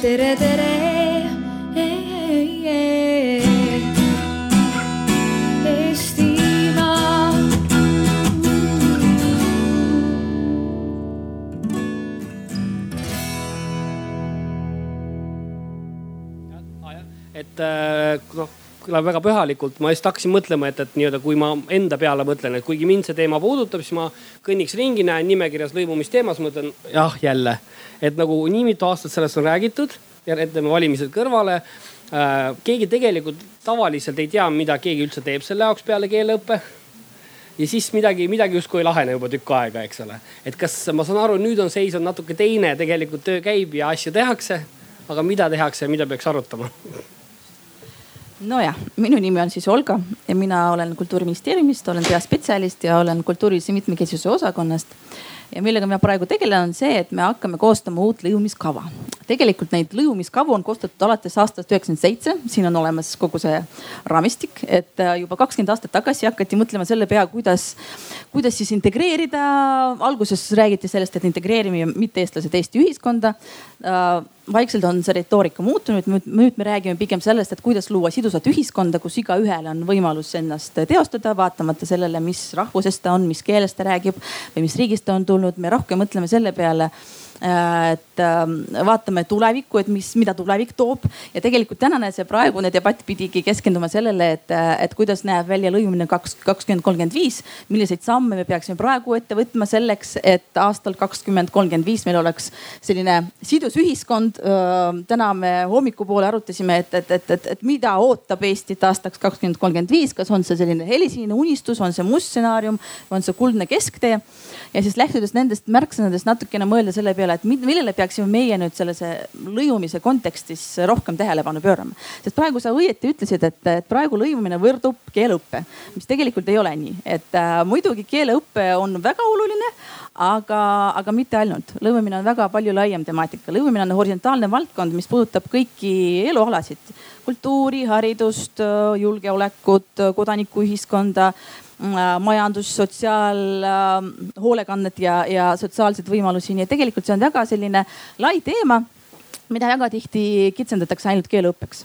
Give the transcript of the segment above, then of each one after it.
tere, tere. Et äh, kõlab väga pühalikult, ma just hakkasin mõtlema, et, et nii-öelda kui ma enda peale mõtlen, et kuigi mind see teema puudutab, siis ma kõnniks ringi, näen nimekirjas lõimumisteemas, mõtlen jah, jälle. et nagu nii mitu aastat sellest on räägitud ja jätame valimised kõrvale äh,. keegi tegelikult tavaliselt ei tea, mida keegi üldse teeb selle jaoks peale keeleõppe ja siis midagi, midagi justkui ei lahene juba tükk aega, eks ole. et kas ma saan aru, nüüd on seis on natuke teine, tegelikult töö käib ja asju tehakse. aga mida tehakse ja mida peaks arutama? nojah, minu nimi on siis Olga ja mina olen kultuuriministeeriumist, olen peaspetsialist ja olen kultuurilise mitmekesisuse osakonnast. ja millega ma praegu tegelen, on see, et me hakkame koostama uut lõimumiskava. tegelikult neid lõimumiskavu on koostatud alates aastast üheksakümmend seitse, siin on olemas kogu see raamistik, et äh, juba kakskümmend aastat tagasi hakati mõtlema selle pea, kuidas, kuidas siis integreerida. alguses räägiti sellest, et integreerime mitte-eestlased Eesti ühiskonda äh, vaikselt on see retoorika muutunud, nüüd me räägime pigem sellest, et kuidas luua sidusat ühiskonda, kus igaühel on võimalus ennast teostada, vaatamata sellele, mis rahvusest ta on, mis keeles ta räägib või mis riigist ta on tulnud. me rohkem mõtleme selle peale et ähm, vaatame tulevikku, et mis, mida tulevik toob ja tegelikult tänane see praegune debatt pidigi keskenduma sellele, et, äh, et kuidas näeb välja lõimumine kaks, kakskümmend kolmkümmend viis. milliseid samme me peaksime praegu ette võtma selleks, et aastal kakskümmend kolmkümmend viis meil oleks selline sidus ühiskond. Äh, täna me hommikupoole arutasime, et, et, et, et, et mida ootab Eestit aastaks kakskümmend kolmkümmend viis, kas on see selline helisinine unistus, on see must stsenaarium, on see kuldne kesktee ja siis lähtudes nendest märksõnadest natukene mõelda selle peale, et millele peaksime meie nüüd sellise lõimumise kontekstis rohkem tähelepanu pöörama. sest praegu sa õieti ütlesid, et, et praegu lõimumine võrdub keeleõppe, mis tegelikult ei ole nii, et äh, muidugi keeleõpe on väga oluline, aga, aga mitte ainult. lõimumine on väga palju laiem temaatika. lõimumine on horisontaalne valdkond, mis puudutab kõiki elualasid, kultuuri, haridust, julgeolekut, kodanikuühiskonda majandus, sotsiaalhoolekannet ja, ja sotsiaalseid võimalusi, nii et tegelikult see on väga selline lai teema, mida väga tihti kitsendatakse ainult keeleõppeks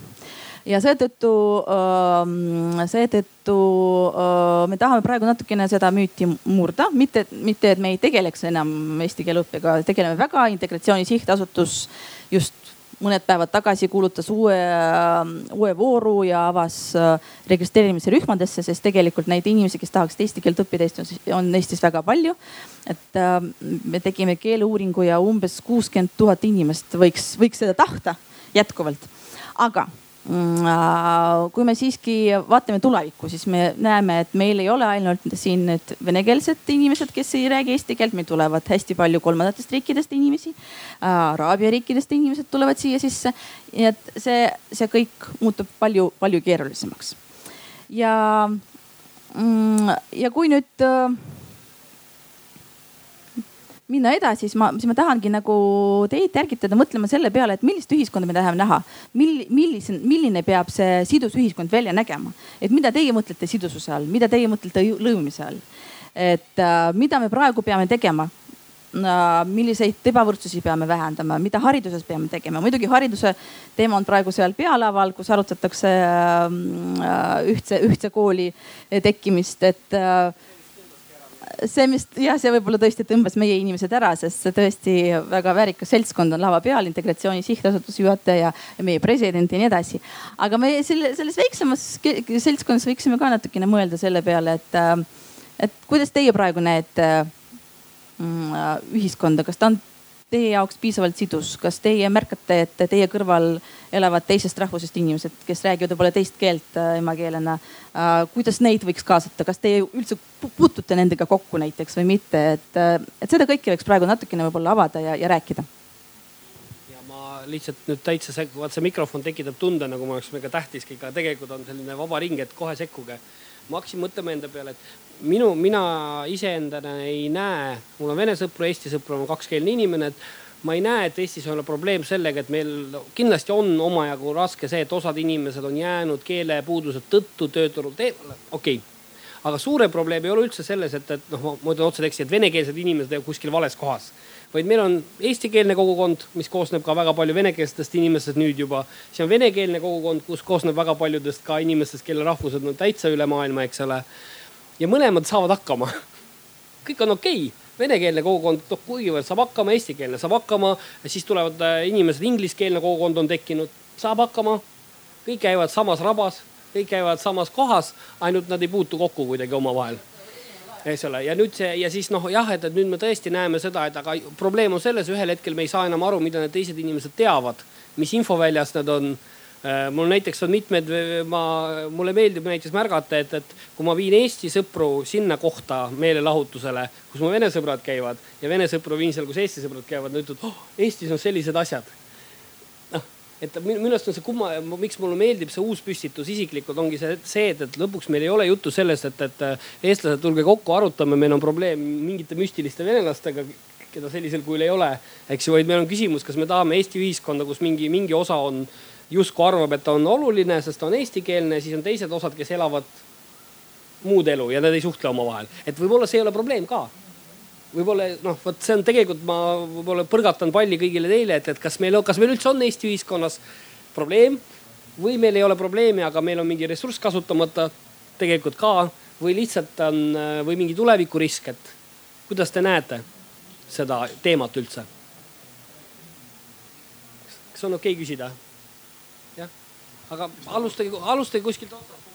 ja seetõttu, ähm, seetõttu äh, me tahame praegu natukene seda müüti murda, mitte, mitte et me ei tegeleks enam eesti keele õppega, tegeleme väga. integratsiooni sihtasutus just mõned päevad tagasi kuulutas uue, uue vooru ja avas äh, registreerimise rühmadesse, sest tegelikult neid inimesi, kes tahaksid eesti keelt õppida, on Eestis väga palju. et äh, me tegime keeleuuringu ja umbes kuuskümmend tuhat inimest võiks, võiks seda tahta jätkuvalt. aga äh, kui me siiski vaatame tulevikku, siis me näeme, et meil ei ole ainult siin need venekeelsed inimesed, kes ei räägi eesti keelt, meil tulevad hästi palju kolmandatest riikidest inimesi. Äh, Araabia riikidest inimesed tulevad siia sisse. nii et see, see kõik muutub palju-palju keerulisemaks. ja, mm, ja kui nüüd äh, minna edasi, siis ma, siis ma tahangi nagu teid ärgitada mõtlema selle peale, et millist ühiskonda me tahame näha. Mill-, millise, milline peab see sidus ühiskond välja nägema, et mida teie mõtlete sidususe all, mida teie mõtlete lõimimise all? et äh, mida me praegu peame tegema milliseid ebavõrdsusi peame vähendama, mida hariduses peame tegema? muidugi hariduse teema on praegu seal pealaval, kus arutatakse äh, äh ühtse, ühtse kooli tekkimist, et äh, see, mis jah, see võib-olla tõesti tõmbas meie inimesed ära, sest see tõesti väga väärikas seltskond on lava peal, integratsiooni sihtasutuse juhataja ja meie president ja nii edasi. aga me selle, selles väiksemas seltskonnas võiksime ka natukene mõelda selle peale, et, et kuidas teie praegu näete mm, ühiskonda, kas ta on teie jaoks piisavalt sidus, kas teie märkate, et teie kõrval elavad teisest rahvusest inimesed, kes räägivad võib-olla teist keelt äh, emakeelena äh,. kuidas neid võiks kaasata, kas teie üldse puutute nendega kokku näiteks või mitte, et, äh, et seda kõike võiks praegu natukene võib-olla avada ja, ja rääkida lihtsalt nüüd täitsa sekku, vaat see mikrofon tekitab tunde, nagu ma oleks mega tähtiski, aga tegelikult on selline vaba ring, et kohe sekkuge. ma hakkasin mõtlema enda peale, et minu, mina iseendana ei näe, mul on vene sõpru, eesti sõpru, ma olen kakskeelne inimene, et ma ei näe, et Eestis on probleem sellega, et meil kindlasti on omajagu raske see, et osad inimesed on jäänud keelepuuduse tõttu tööturult eemale, okei okay. aga suurem probleem ei ole üldse selles, et, et noh, ma ütlen otse teksti, et venekeelsed inimesed on kuskil vales kohas vaid meil on eestikeelne kogukond, mis koosneb ka väga palju venekeelsetest inimestest nüüd juba. siis on venekeelne kogukond, kus koosneb väga paljudest ka inimestest, kelle rahvused on täitsa üle maailma, eks ole. Ja mõlemad saavad hakkama. kõik on okei okay venekeelne kogukond, noh kuivõrd saab hakkama, eestikeelne saab hakkama, siis tulevad äh, inimesed, ingliskeelne kogukond on tekkinud, saab hakkama. kõik käivad samas rabas, kõik käivad samas kohas, ainult nad ei puutu kokku kuidagi omavahel eks ole, ja nüüd see ja siis noh, jah, et, et nüüd me tõesti näeme seda, et aga probleem on selles, ühel hetkel me ei saa enam aru, mida need teised inimesed teavad, mis infoväljas nad on mul näiteks on mitmed, ma, mulle meeldib näiteks märgata, et, et kui ma viin Eesti sõpru sinna kohta meelelahutusele, kus mu vene sõbrad käivad ja vene sõpru viin seal, kus Eesti sõbrad käivad, nad ütlevad oh,, Eestis on sellised asjad. noh, et minu arust on see kumma, miks mulle meeldib see uus püstitus isiklikult ongi see, see, et, et lõpuks meil ei ole juttu sellest, et, et eestlased, tulge kokku, arutame, meil on probleem mingite müstiliste venelastega keda sellisel kujul ei ole, eks ju, vaid meil on küsimus, kas me tahame Eesti ühiskonda, kus mingi, mingi osa on justkui arvab, et ta on oluline, sest ta on eestikeelne, siis on teised osad, kes elavad muud elu ja nad ei suhtle omavahel. et võib-olla see ei ole probleem ka. võib-olla noh, vot see on tegelikult ma võib-olla põrgatan palli kõigile teile, et, et kas meil, kas meil üldse on Eesti ühiskonnas probleem või meil ei ole probleemi, aga meil on mingi ressurss kasutamata tegelikult ka või lihtsalt on või mingi tulevikurisk, et kuidas te näete seda teemat üldse? kas on okei okay küsida? Aga alustage, alustage kuskilt otsast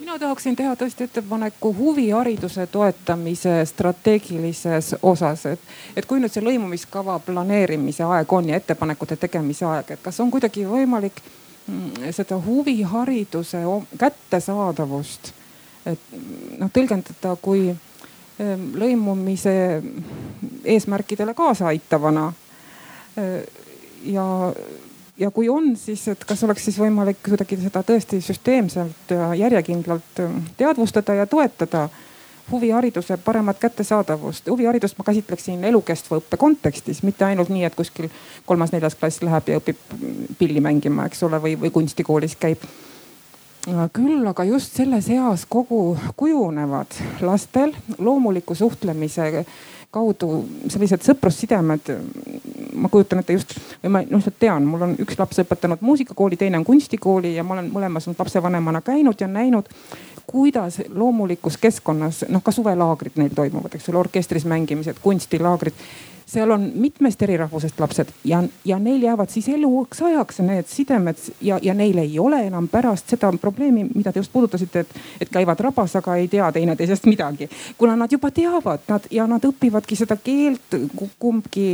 mina tahaksin teha tõesti ettepaneku huvihariduse toetamise strateegilises osas, et, et kui nüüd see lõimumiskava planeerimise aeg on ja ettepanekute tegemise aeg, et kas on kuidagi võimalik mm, seda huvihariduse kättesaadavust, et noh tõlgendada kui lõimumise eesmärkidele kaasaaitavana ja, ja kui on, siis et kas oleks siis võimalik kuidagi seda tõesti süsteemselt ja järjekindlalt ähm, teadvustada ja toetada huvihariduse paremat kättesaadavust. huviharidust ma käsitleksin elukestva õppe kontekstis, mitte ainult nii, et kuskil kolmas-neljas klass läheb ja õpib pilli mängima, eks ole, või, või kunstikoolis käib. küll aga just selles eas kogu kujunevad lastel loomuliku suhtlemise kaudu sellised sõprussidemed. ma kujutan ette just või ma noh, tean, mul on üks laps õpetanud muusikakooli, teine on kunstikooli ja ma olen mõlemas lapsevanemana käinud ja näinud, kuidas loomulikus keskkonnas, noh ka suvelaagrid neil toimuvad, eks ole, orkestris mängimised, kunstilaagrid seal on mitmest eri rahvusest lapsed ja, ja neil jäävad siis eluks ajaks need sidemed ja, ja neil ei ole enam pärast seda probleemi, mida te just puudutasite, et, et käivad rabas, aga ei tea teineteisest midagi. kuna nad juba teavad, nad ja nad õpivadki seda keelt kumbki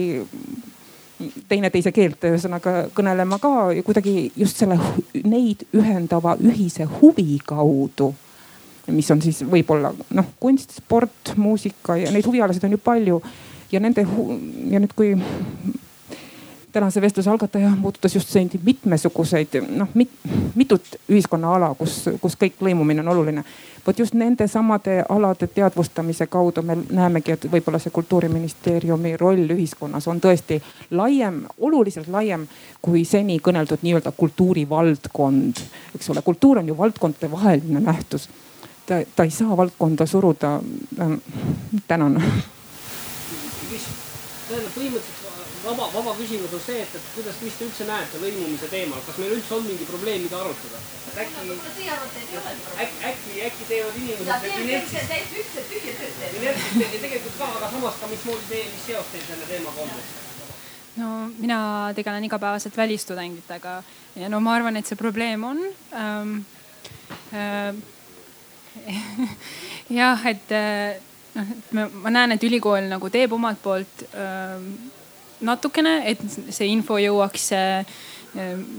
teineteise keelt, ühesõnaga kõnelema ka ja kuidagi just selle neid ühendava ühise huvi kaudu mis on siis võib-olla noh, kunst, sport, muusika ja neid huvialasid on ju palju ja nende ja nüüd, kui tänase vestluse algataja puudutas just neid mitmesuguseid noh mit,, mitut ühiskonnaala, kus, kus kõik lõimumine on oluline. vot just nende samade alade teadvustamise kaudu me näemegi, et võib-olla see kultuuriministeeriumi roll ühiskonnas on tõesti laiem, oluliselt laiem kui seni kõneldud nii-öelda kultuurivaldkond. eks ole, kultuur on ju valdkondade vaheline nähtus. ta, ta ei saa valdkonda suruda ähm,. tänan tähendab põhimõtteliselt vaba, vaba küsimus on see, et, et kuidas, mis te üldse näete lõimumise teemal, kas meil üldse on mingi probleem, mida arutada? äkki, äkki, äkki, äkki teevad inimesed inertsist, inertsist ja tegelikult ka, aga samas ka mismoodi teie, mis seos teil selle teemaga on? no mina tegelen igapäevaselt välistudengitega ja no ma arvan, et see probleem on ähm,. Äh, jah, et äh, noh, et ma, näen, et ülikool nagu teeb omalt poolt äh, natukene, et see info jõuaks äh,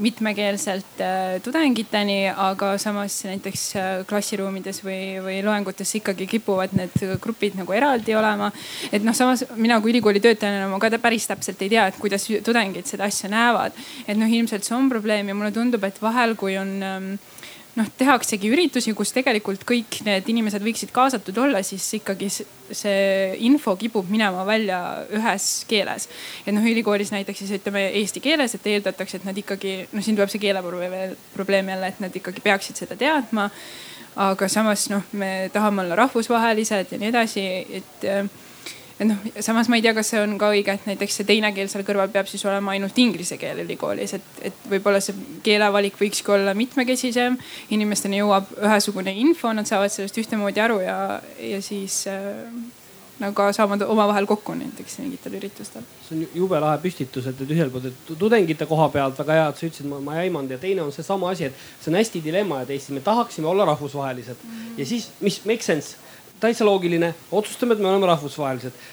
mitmekeelselt äh, tudengiteni, aga samas näiteks äh, klassiruumides või, või loengutes ikkagi kipuvad need grupid nagu eraldi olema. et noh, samas mina kui ülikooli töötajana ma ka päris täpselt ei tea, et kuidas tudengid seda asja näevad. et noh, ilmselt see on probleem ja mulle tundub, et vahel, kui on ähm, noh, tehaksegi üritusi, kus tegelikult kõik need inimesed võiksid kaasatud olla, siis ikkagi see info kipub minema välja ühes keeles. et noh, ülikoolis näiteks siis ütleme eesti keeles, et eeldatakse, et nad ikkagi noh, siin tuleb see keeleprobleem jälle, et nad ikkagi peaksid seda teadma aga samas noh, me tahame olla rahvusvahelised ja nii edasi, et et noh, samas ma ei tea, kas see on ka õige, et näiteks see teine keel seal kõrval peab siis olema ainult inglise keel ülikoolis, et, et võib-olla see keelevalik võikski olla mitmekesisem. inimesteni jõuab ühesugune info, nad saavad sellest ühtemoodi aru ja, ja siis äh, nagu ka saavad omavahel kokku näiteks mingitel üritustel. see on jube lahe püstitus, et, et ühelt poolt, et tudengite koha pealt väga hea, et sa ütlesid, ma, ma ei aimanud ja teine on seesama asi, et see on hästi dilemma, et Eestis me tahaksime olla rahvusvahelised mm ja siis, mis make sense täitsa loogiline, otsustame, et me oleme rahvusvahelised.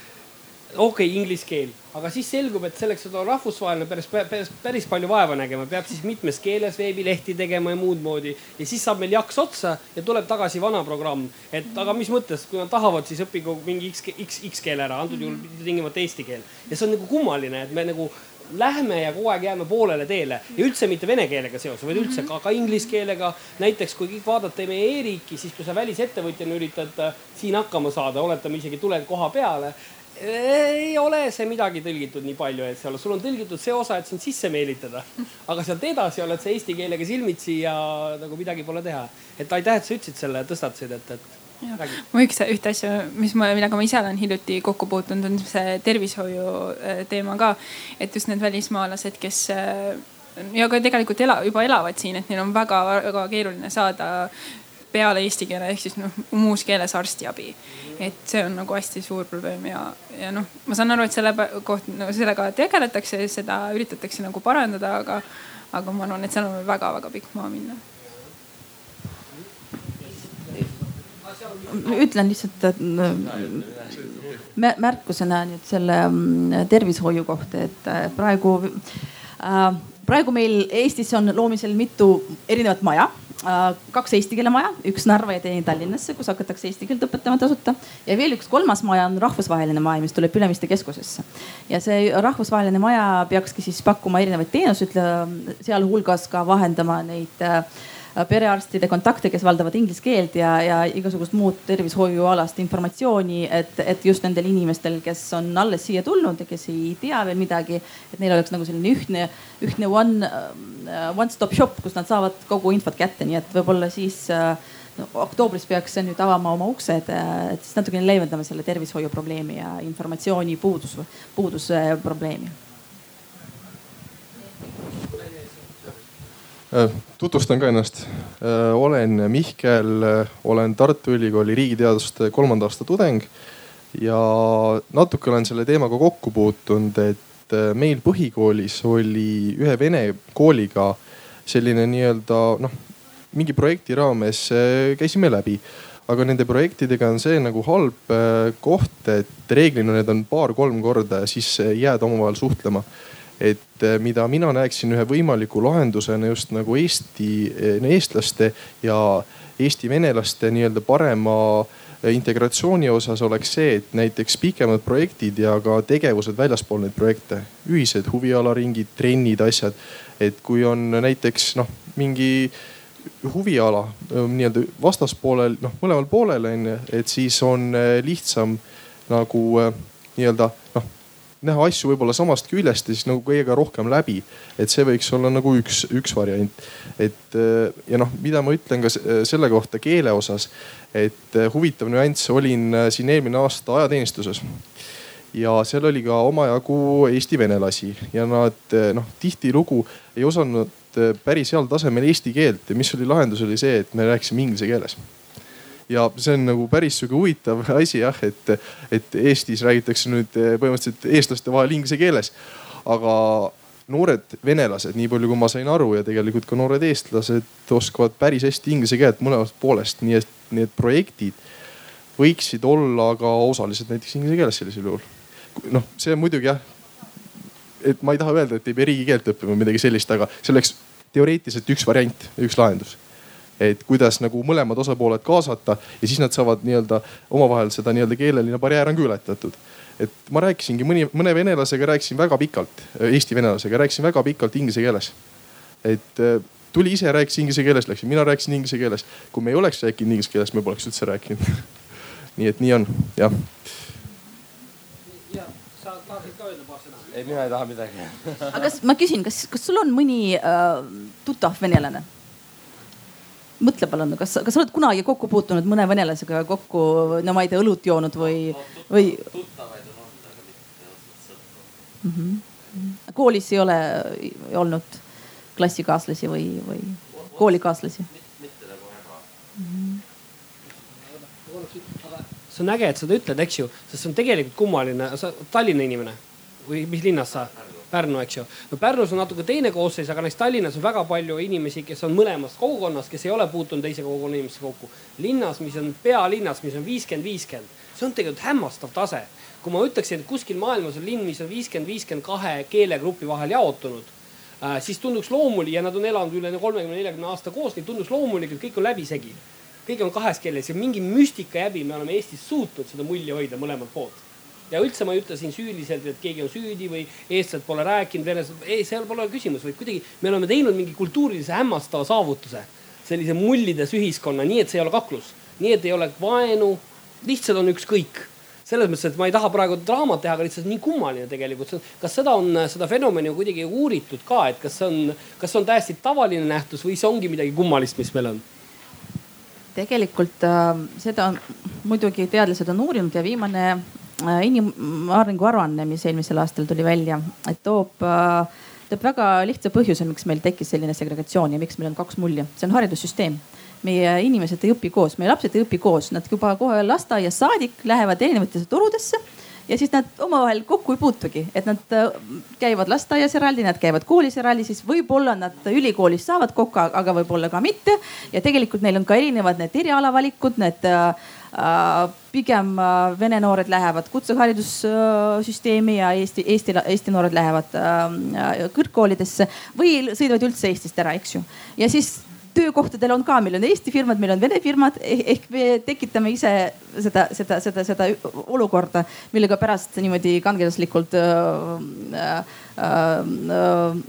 okei okay,, inglise keel, aga siis selgub, et selleks, et olla rahvusvaheline, päris, päris, päris palju vaeva nägema, peab siis mitmes keeles veebilehti tegema ja muud moodi. ja siis saab meil jaks otsa ja tuleb tagasi vana programm. et aga mis mõttes, kui nad tahavad, siis õppigu mingi X, X, X keel ära, antud juhul tingimata eesti keel. ja see on nagu kummaline, et me nagu lähme ja kogu aeg jääme poolele teele ja üldse mitte vene keelega seoses, vaid üldse ka, ka inglise keelega. näiteks kui kõik vaadata meie e-riiki, siis kui sa välisettevõtjana üritad äh, siin hakkama saada, oletame isegi tuled koha peale ei ole see midagi tõlgitud nii palju, et seal sul on tõlgitud see osa, et sind sisse meelitada. aga sealt edasi oled sa eesti keelega silmitsi ja nagu midagi pole teha. et aitäh, et sa ütlesid selle, tõstatasid, et, et ma üks, ühte asja, mis ma, millega ma ise olen hiljuti kokku puutunud, on see tervishoiu äh, teema ka. et just need välismaalased, kes äh, ja ka tegelikult ela, juba elavad siin, et neil on väga-väga keeruline saada peale eesti keele ehk siis noh muus keeles arstiabi. et see on nagu hästi suur probleem ja, ja noh, ma saan aru, et selle koht no,, sellega tegeletakse, seda üritatakse nagu parandada, aga, aga ma arvan, et seal on väga-väga pikk maa minna ütlen lihtsalt märkusena nüüd selle mm, tervishoiu kohta, et äh, praegu, äh, praegu meil Eestis on loomisel mitu erinevat maja äh, kaks eesti keele maja, üks Narva ja teine Tallinnasse, kus hakatakse eesti keelt õpetama tasuta. ja veel üks kolmas maja on rahvusvaheline maja, mis tuleb Ülemiste keskusesse. ja see rahvusvaheline maja peakski siis pakkuma erinevaid teenuseid, sealhulgas ka vahendama neid äh, Äh, perearstide kontakte, kes valdavad inglise keelt ja, ja igasugust muud tervishoiualast informatsiooni, et, et just nendel inimestel, kes on alles siia tulnud ja kes ei tea veel midagi, et neil oleks nagu selline ühtne, ühtne one, äh, one stop shop, kus nad saavad kogu infot kätte, nii et võib-olla siis äh, no, oktoobris peaks see nüüd avama oma uksed, et siis natukene leevendame selle tervishoiu probleemi ja informatsiooni puudus, puuduse probleemi tutvustan ka ennast. Äh, olen Mihkel, äh, olen Tartu Ülikooli riigiteaduste kolmanda aasta tudeng ja natuke olen selle teemaga kokku puutunud, et meil põhikoolis oli ühe vene kooliga selline nii-öelda noh, mingi projekti raames käisime läbi aga nende projektidega on see nagu halb koht, et reeglina need on paar-kolm korda ja siis jääd omavahel suhtlema et eh, mida mina näeksin ühe võimaliku lahendusena just nagu Eesti, eh, eestlaste ja eesti venelaste nii-öelda parema eh, integratsiooni osas oleks see, et näiteks pikemad projektid ja ka tegevused väljaspool neid projekte, ühised huvialaringid, trennid, asjad. et kui on näiteks noh, mingi huviala nii-öelda vastaspoolel, noh mõlemal poolel on ju, et siis on lihtsam nagu nii-öelda näha asju võib-olla samast küljest ja siis nagu kõigega rohkem läbi. et see võiks olla nagu üks, üks variant. et ja noh, mida ma ütlen ka selle kohta keele osas, et huvitav nüanss, olin siin eelmine aasta ajateenistuses ja seal oli ka omajagu eesti venelasi ja nad noh tihtilugu ei osanud päris heal tasemel eesti keelt ja mis oli lahendus, oli see, et me rääkisime inglise keeles ja see on nagu päris sihuke huvitav asi jah, et, et Eestis räägitakse nüüd eh, põhimõtteliselt eestlaste vahel inglise keeles. aga noored venelased, nii palju kui ma sain aru ja tegelikult ka noored eestlased oskavad päris hästi inglise keelt mõlemast poolest, nii et need projektid võiksid olla ka osaliselt näiteks inglise keeles sellisel juhul. noh, see muidugi jah, et ma ei taha öelda, et ei pea riigikeelt õppima või midagi sellist, aga see oleks teoreetiliselt üks variant, üks lahendus et kuidas nagu mõlemad osapooled kaasata ja siis nad saavad nii-öelda omavahel seda nii-öelda keeleline barjäär on ka ületatud. et ma rääkisingi mõni, mõne venelasega rääkisin väga pikalt, eesti venelasega rääkisin väga pikalt inglise keeles. et äh, tuli ise, rääkis inglise keeles, läksin, mina rääkisin inglise keeles. kui me ei oleks rääkinud inglise keeles, me poleks üldse rääkinud nii et nii on, jah. ei, mina ei taha midagi aga kas ma küsin, kas, kas sul on mõni äh, tuttav venelane? Mõtle palun, kas, kas sa oled kunagi kokku puutunud mõne venelasega kokku, no ma ei tea, õlut joonud või, või? tuttavaid on olnud, aga mitte otseselt sõpru mm. -hmm. koolis ei ole olnud klassikaaslasi või, või koolikaaslasi? mitte nagu väga mm. -hmm see on äge, et sa seda ütled, eks ju, sest see on tegelikult kummaline, sa Tallinna inimene või mis linnas sa? Pärnu, eks ju. no Pärnus on natuke teine koosseis, aga näiteks Tallinnas on väga palju inimesi, kes on mõlemast kogukonnast, kes ei ole puutunud teise kogukonna inimestega kokku. linnas, mis on pealinnas, mis on viiskümmend, viiskümmend, see on tegelikult hämmastav tase. kui ma ütleksin, et kuskil maailmas on linn, mis on viiskümmend, viiskümmend kahe keelegrupi vahel jaotunud äh,, siis tunduks loomulik ja nad on elanud üle kolmekümne, neljakümne aasta koos, nii tunduks loomulik, et kõik on läbisegi. kõik on kahes keeles ja mingi müstika häbi me oleme Eestis suutnud seda mulli hoida mõlemalt poolt ja üldse ma ei ütle siin süüliselt, et keegi on süüdi või eestlased pole rääkinud, venelased, ei, seal pole küsimus, vaid kuidagi me oleme teinud mingi kultuurilise hämmastava saavutuse. sellise mullides ühiskonna, nii et see ei ole kaklus, nii et ei ole vaenu, lihtsalt on ükskõik selles mõttes, et ma ei taha praegu draamat teha, aga lihtsalt nii kummaline tegelikult. kas seda on, seda fenomeni on kuidagi uuritud ka, et kas see on, kas see on täiesti tavaline nähtus või see ongi midagi kummalist, mis meil on? tegelikult äh, seda on muidugi teadlased on uurinud ja viimane inimarengu aruanne, mis eelmisel aastal tuli välja, et toob, äh, toob väga lihtsa põhjuse, miks meil tekkis selline segregatsioon ja miks meil on kaks mulje, see on haridussüsteem. Meie inimesed ei õpi koos, meie lapsed ei õpi koos, nad juba kohe lasteaiast saadik lähevad erinevatesse torudesse ja siis nad omavahel kokku ei puutugi, et nad äh, käivad lasteaias eraldi, nad käivad koolis eraldi, siis võib-olla nad ülikoolis saavad kokku, aga võib-olla ka mitte. ja tegelikult neil on ka erinevad need erialavalikud, need äh, Äh, pigem äh, vene noored lähevad kutseharidussüsteemi ja Eesti, Eesti, Eesti noored lähevad äh, kõrgkoolidesse või sõidavad üldse Eestist ära, eks ju. ja siis töökohtadel on ka, meil on Eesti firmad, meil on Vene firmad eh, ehk me tekitame ise seda, seda, seda, seda olukorda, millega pärast niimoodi kangelaslikult äh, äh, äh,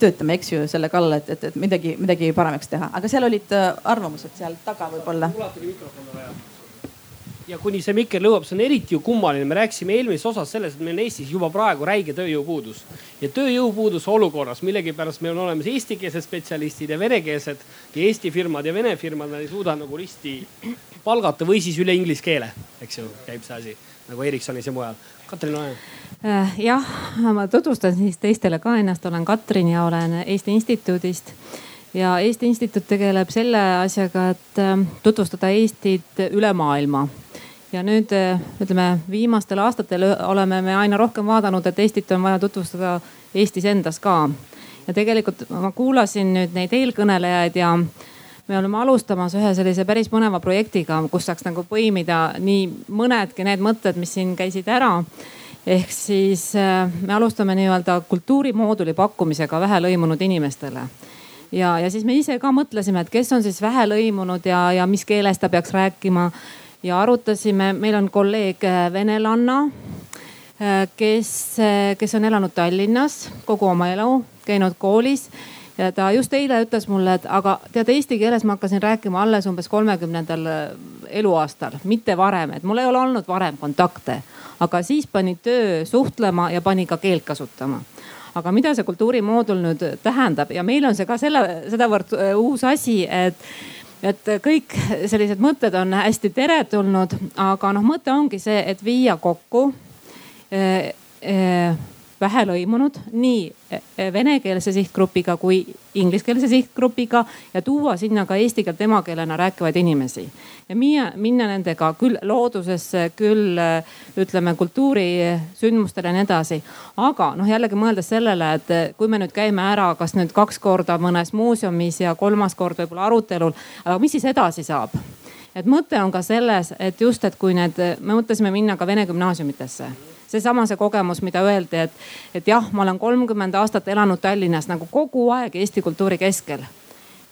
töötame, eks ju, selle kallal, et, et, et midagi, midagi paremaks teha, aga seal olid arvamused seal taga võib-olla ja kuni see mikker lõuab, see on eriti ju kummaline, me rääkisime eelmises osas sellest, et meil on Eestis juba praegu räige tööjõupuudus. ja tööjõupuuduse olukorras millegipärast meil on olemas eestikeelsed spetsialistid ja venekeelsed ja Eesti firmad ja Vene firmad, nad ei suuda nagu risti palgata või siis üle inglise keele, eks ju, käib see asi nagu Ericssonis ja mujal. Katrin Oja äh,. jah, ma tutvustan siis teistele ka ennast, olen Katrin ja olen Eesti Instituudist ja Eesti Instituut tegeleb selle asjaga, et äh, tutvustada Eestit üle maailma ja nüüd ütleme, viimastel aastatel oleme me aina rohkem vaadanud, et Eestit on vaja tutvustada Eestis endas ka. ja tegelikult ma kuulasin nüüd neid eelkõnelejaid ja me oleme alustamas ühe sellise päris põneva projektiga, kus saaks nagu põimida nii mõnedki need mõtted, mis siin käisid ära. Ehk siis äh, me alustame nii-öelda kultuurimooduli pakkumisega vähelõimunud inimestele. Ja, ja siis me ise ka mõtlesime, et kes on siis vähe lõimunud ja, ja mis keeles ta peaks rääkima ja arutasime, meil on kolleeg äh, venelanna, äh, kes, äh, kes on elanud Tallinnas kogu oma elu, käinud koolis ja ta just eile ütles mulle, et aga tead, eesti keeles ma hakkasin rääkima alles umbes kolmekümnendal eluaastal, mitte varem, et mul ei ole olnud varem kontakte. aga siis pani töö suhtlema ja pani ka keelt kasutama. aga mida see kultuurimoodul nüüd tähendab ja meil on see ka selle, sedavõrd uus asi, et et kõik sellised mõtted on hästi teretulnud, aga noh, mõte ongi see, et viia kokku eh, vähelõimunud nii eh, venekeelse sihtgrupiga kui ingliskeelse sihtgrupiga ja tuua sinna ka eesti keelt emakeelena rääkivaid inimesi. ja minna, minna nendega küll loodusesse, küll eh, ütleme kultuurisündmustele ja nii edasi. aga noh, jällegi mõeldes sellele, et kui me nüüd käime ära, kas nüüd kaks korda mõnes muuseumis ja kolmas kord võib-olla arutelul, aga mis siis edasi saab? et mõte on ka selles, et just, et kui need, me mõtlesime minna ka vene gümnaasiumitesse seesama see kogemus, mida öeldi, et, et jah, ma olen kolmkümmend aastat elanud Tallinnas nagu kogu aeg Eesti kultuuri keskel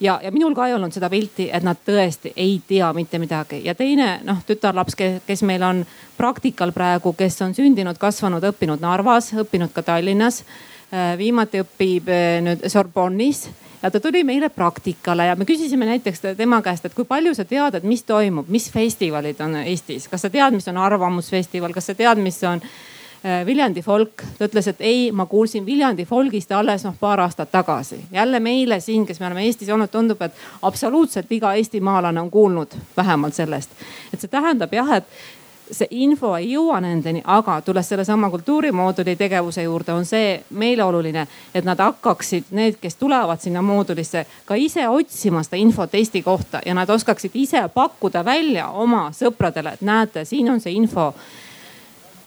ja, ja minul ka ei olnud seda pilti, et nad tõesti ei tea mitte midagi ja teine noh, tütarlaps, kes meil on praktikal praegu, kes on sündinud, kasvanud, õppinud Narvas, õppinud ka Tallinnas. Äh, viimati õpib äh, nüüd Sorbonnis ja ta tuli meile praktikale ja me küsisime näiteks tema käest, et kui palju sa tead, et mis toimub, mis festivalid on Eestis, kas sa tead, mis on Arvamusfestival, kas sa tead, mis on äh, Viljandi folk, ta ütles, et ei, ma kuulsin Viljandi folgist alles noh paar aastat tagasi. jälle meile siin, kes me oleme Eestis olnud, tundub, et absoluutselt iga eestimaalane on kuulnud vähemalt sellest. et see tähendab jah, et see info ei jõua nendeni, aga tulles sellesama kultuurimooduli tegevuse juurde, on see meile oluline, et nad hakkaksid, need, kes tulevad sinna moodulisse, ka ise otsima seda infot Eesti kohta ja nad oskaksid ise pakkuda välja oma sõpradele, et näete, siin on see info.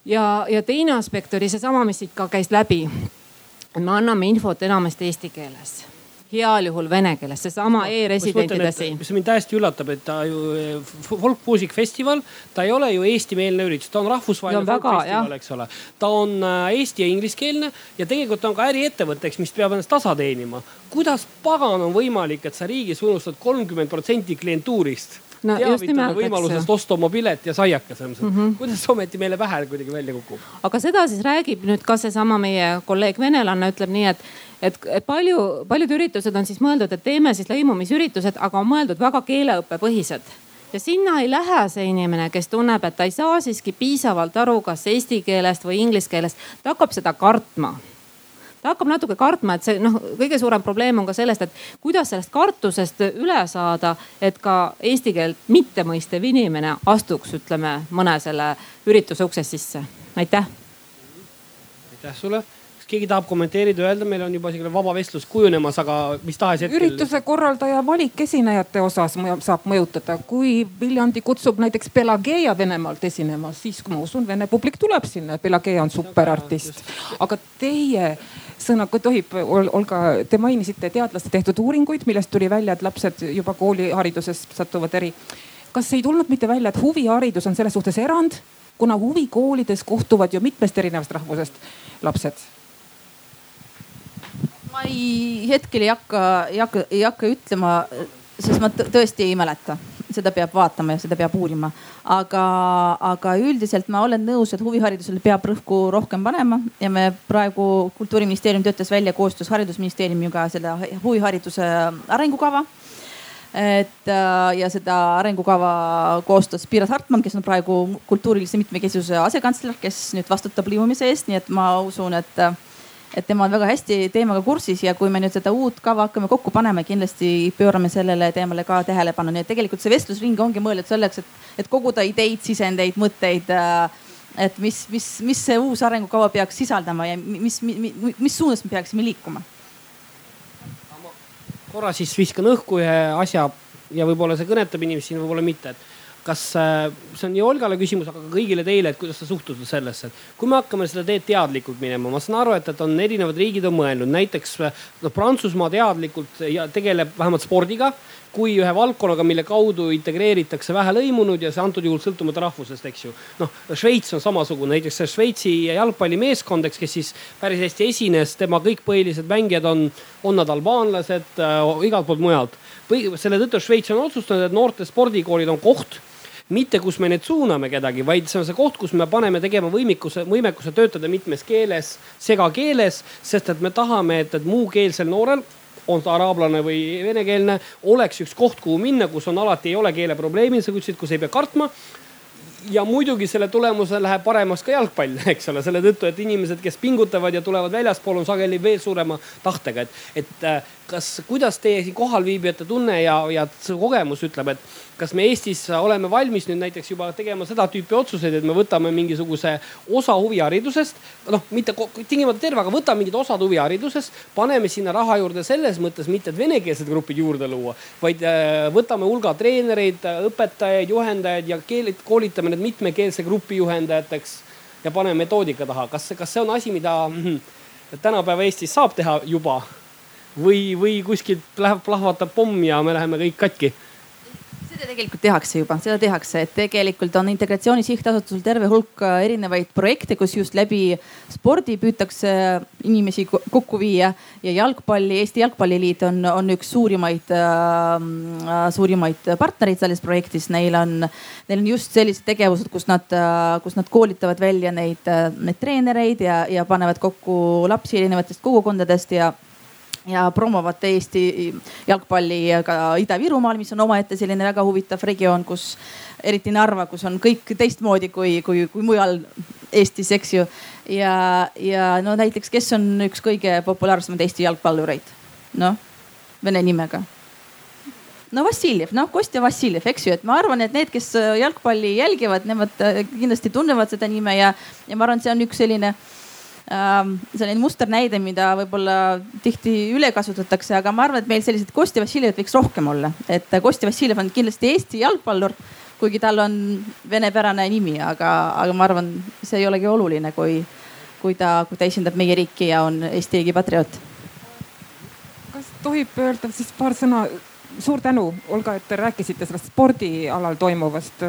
ja, ja teine aspekt oli seesama, mis siit ka käis läbi. me anname infot enamasti eesti keeles heal juhul vene keeles, seesama e-residentide siin. mis mind täiesti üllatab, et ta ju eh, Folk Music Festival, ta ei ole ju eestimeelne üritus, ta on rahvusvaheline no, väga, festival, eks ole. ta on äh, eesti ja ingliskeelne ja tegelikult on ka äriettevõte, eks, mis peab ennast tasa teenima. kuidas pagan on võimalik, et sa riigis unustad kolmkümmend protsenti klientuurist? no, teavitada võimalusest osta oma pilet ja saiakas mm. -hmm. kuidas ometi meile pähe kuidagi välja kukub? aga seda siis räägib nüüd ka seesama meie kolleeg venelanna ütleb nii, et et, et palju, paljud üritused on siis mõeldud, et teeme siis lõimumisüritused, aga on mõeldud väga keeleõppepõhised ja sinna ei lähe see inimene, kes tunneb, et ta ei saa siiski piisavalt aru, kas eesti keelest või inglise keelest, ta hakkab seda kartma ta hakkab natuke kartma, et see noh, kõige suurem probleem on ka sellest, et kuidas sellest kartusest üle saada, et ka eesti keelt mitte mõistev inimene astuks, ütleme mõne selle ürituse uksest sisse. aitäh. aitäh sulle kas keegi tahab kommenteerida, öelda, meil on juba selline vaba vestlus kujunemas, aga mis tahes hetkel. ürituse korraldaja valik esinejate osas saab mõjutada, kui Viljandi kutsub näiteks Pelageia Venemaalt esinema, siis ma usun, vene publik tuleb sinna, Pelageia on superartist. aga teie sõna, kui tohib, Olga, te mainisite teadlaste tehtud uuringuid, millest tuli välja, et lapsed juba koolihariduses satuvad eri. kas ei tulnud mitte välja, et huviharidus on selles suhtes erand, kuna huvikoolides kohtuvad ju mitmest erinevast rahvusest lapsed ma ei, hetkel ei hakka, ei hakka, ei hakka ütlema, sest ma tõesti ei mäleta. Seda peab vaatama ja seda peab uurima. aga, aga üldiselt ma olen nõus, et huviharidusele peab rõhku rohkem panema ja me praegu kultuuriministeerium töötas välja koostöös haridusministeeriumiga selle huvihariduse arengukava. Et ja seda arengukava koostas Piret Hartman, kes on praegu kultuurilise mitmekesisuse asekantsler, kes nüüd vastutab lõimumise eest, nii et ma usun, et et tema on väga hästi teemaga kursis ja kui me nüüd seda uut kava hakkame kokku panema, kindlasti pöörame sellele teemale ka tähelepanu, nii et tegelikult see vestlusring ongi mõeldud selleks, et, et koguda ideid, sisendeid, mõtteid äh, et mis, mis, mis see uus arengukava peaks sisaldama ja mis, mis, mis suunas me peaksime liikuma? korra siis viskan õhku ühe asja ja võib-olla see kõnetab inimesi, võib-olla mitte, et kas äh, see on nii Olgale küsimus, aga ka kõigile teile, et kuidas te suhtute sellesse, et kui me hakkame seda teed teadlikult minema, ma saan aru, et, et on erinevad riigid on mõelnud, näiteks noh, Prantsusmaa teadlikult ja tegeleb vähemalt spordiga kui ühe valdkonnaga, mille kaudu integreeritakse vähelõimunud ja see antud juhul sõltumata rahvusest, eks ju. noh, Šveits on samasugune, näiteks see Šveitsi jalgpallimeeskond, eks, kes siis päris hästi esines, tema kõik põhilised mängijad on, on nad albaanlased äh, igalt poolt mujalt. selle tõttu Šveits on otsustanud, et noorte spordikoolid on koht mitte kus me nüüd suuname kedagi, vaid see on see koht, kus me paneme tegema võimikuse, võimekuse töötada mitmes keeles, segakeeles, sest et me tahame, et, et muukeelsel noorel on ta araablane või venekeelne, oleks üks koht, kuhu minna, kus on alati ei ole keeleprobleemi, sa ütlesid, kus ei pea kartma. Ja muidugi selle tulemusel läheb paremaks ka jalgpall, eks ole, selle tõttu, et inimesed, kes pingutavad ja tulevad väljaspool, on sageli veel suurema tahtega, et, et äh, kas, kuidas teie siin kohalviibijate tunne ja, ja kogemus ütleb, et kas me Eestis oleme valmis nüüd näiteks juba tegema seda tüüpi otsuseid, et me võtame mingisuguse osa huviharidusest, noh, mitte tingimata terve, aga võtame mingid osad huviharidusest, paneme sinna raha juurde selles mõttes mitte, et venekeelsed grupid juurde luua, vaid äh, võtame hulga treenereid, õpetajaid, juhendajaid ja keelid, koolitame need mitmekeelse grupi juhendajateks ja paneme metoodika taha. kas, kas see on asi, mida mm, tänapäeva Eestis saab teha juba või, või kuskilt läheb, plahvatab pomm ja me läheme kõik katki seda tegelikult tehakse juba, seda tehakse, et tegelikult on Integratsiooni Sihtasutusel terve hulk äh, erinevaid projekte, kus just läbi spordi püütakse inimesi kokku viia ja jalgpalli, Eesti Jalgpalliliit on, on üks suurimaid äh,, suurimaid partnereid selles projektis. Neil on, neil on just sellised tegevused, kus nad äh,, kus nad koolitavad välja neid äh,, neid treenereid ja, ja panevad kokku lapsi erinevatest kogukondadest ja ja promovad Eesti jalgpalli ka Ida-Virumaal, mis on omaette selline väga huvitav regioon, kus eriti Narva, kus on kõik teistmoodi kui, kui, kui mujal Eestis, eks ju. ja, ja no näiteks, kes on üks kõige populaarsemaid Eesti jalgpallureid? noh, vene nimega no Vassiljev, noh Kostja Vassiljev, eks ju, et ma arvan, et need, kes jalgpalli jälgivad, nemad kindlasti tunnevad seda nime ja, ja ma arvan, et see on üks selline äh, selline musternäide, mida võib-olla tihti üle kasutatakse, aga ma arvan, et meil selliseid Kostja Vassiljevat võiks rohkem olla. et Kostja Vassiljev on kindlasti Eesti jalgpallur, kuigi tal on venepärane nimi, aga, aga ma arvan, see ei olegi oluline, kui, kui ta, kui ta esindab meie riiki ja on Eesti riigi patrioot. kas tohib öelda siis paar sõna suur tänu, Olga, et te rääkisite sellest spordialal toimuvast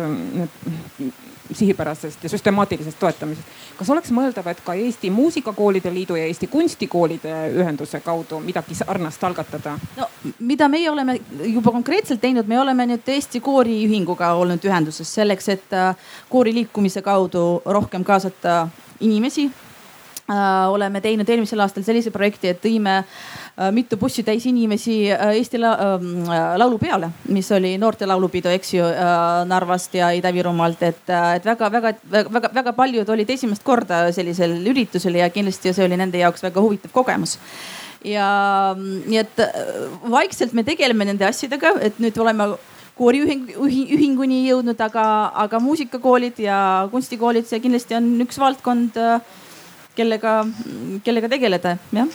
sihipärasest ja süstemaatilisest toetamisest. kas oleks mõeldav, et ka Eesti Muusikakoolide Liidu ja Eesti Kunstikoolide Ühenduse kaudu midagi sarnast algatada? no mida meie oleme juba konkreetselt teinud, me oleme nüüd Eesti Kooriühinguga olnud ühenduses selleks, et äh, kooriliikumise kaudu rohkem kaasata inimesi oleme teinud eelmisel aastal sellise projekti, et tõime äh, mitu bussitäis inimesi äh, Eesti la ähm, laulupeole, mis oli noorte laulupidu, eks ju, Narvast ja Ida-Virumaalt, et, et väga-väga-väga paljud olid esimest korda sellisel üritusel ja kindlasti see oli nende jaoks väga huvitav kogemus. Ja nii et vaikselt me tegeleme nende asjadega, et nüüd oleme kooriühing, ühinguni jõudnud, aga, aga muusikakoolid ja kunstikoolid, see kindlasti on üks valdkond kellega, kellega tegeleda, jah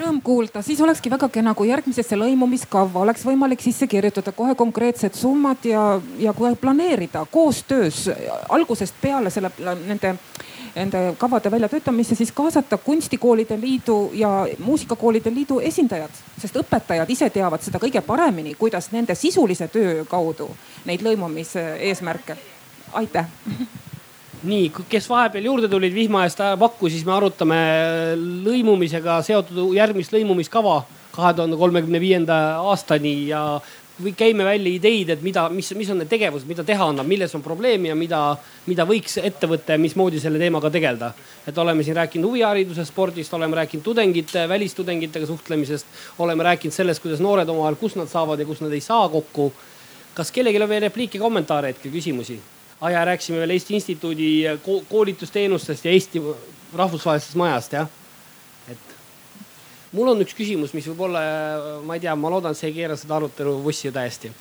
rõõm kuulda, siis olekski väga kena, kui järgmisesse lõimumiskavva oleks võimalik sisse kirjutada kohe konkreetsed summad ja, ja planeerida koostöös algusest peale selle, nende, nende kavade väljatöötamisse, siis kaasata kunstikoolide liidu ja muusikakoolide liidu esindajad. sest õpetajad ise teavad seda kõige paremini, kuidas nende sisulise töö kaudu neid lõimumise eesmärke. aitäh nii, kes vahepeal juurde tulid vihma eest pakku, siis me arutame lõimumisega seotud järgmist lõimumiskava kahe tuhande kolmekümne viienda aastani ja või käime välja ideid, et mida, mis, mis on need tegevused, mida teha annab, milles on probleem ja mida, mida võiks ette võtta ja mismoodi selle teemaga tegeleda. et oleme siin rääkinud huviharidusest, spordist, oleme rääkinud tudengite, välistudengitega suhtlemisest, oleme rääkinud sellest, kuidas noored omavahel, kus nad saavad ja kus nad ei saa kokku. kas kellelgi on veel repliike, kommentaare hetkel, küsimusi? Ah ja rääkisime veel Eesti Instituudi koolitusteenustest ja Eesti rahvusvahelisest majast jah. et mul on üks küsimus, mis võib-olla, ma ei tea, ma loodan, see ei keera seda arutelu vussi täiesti.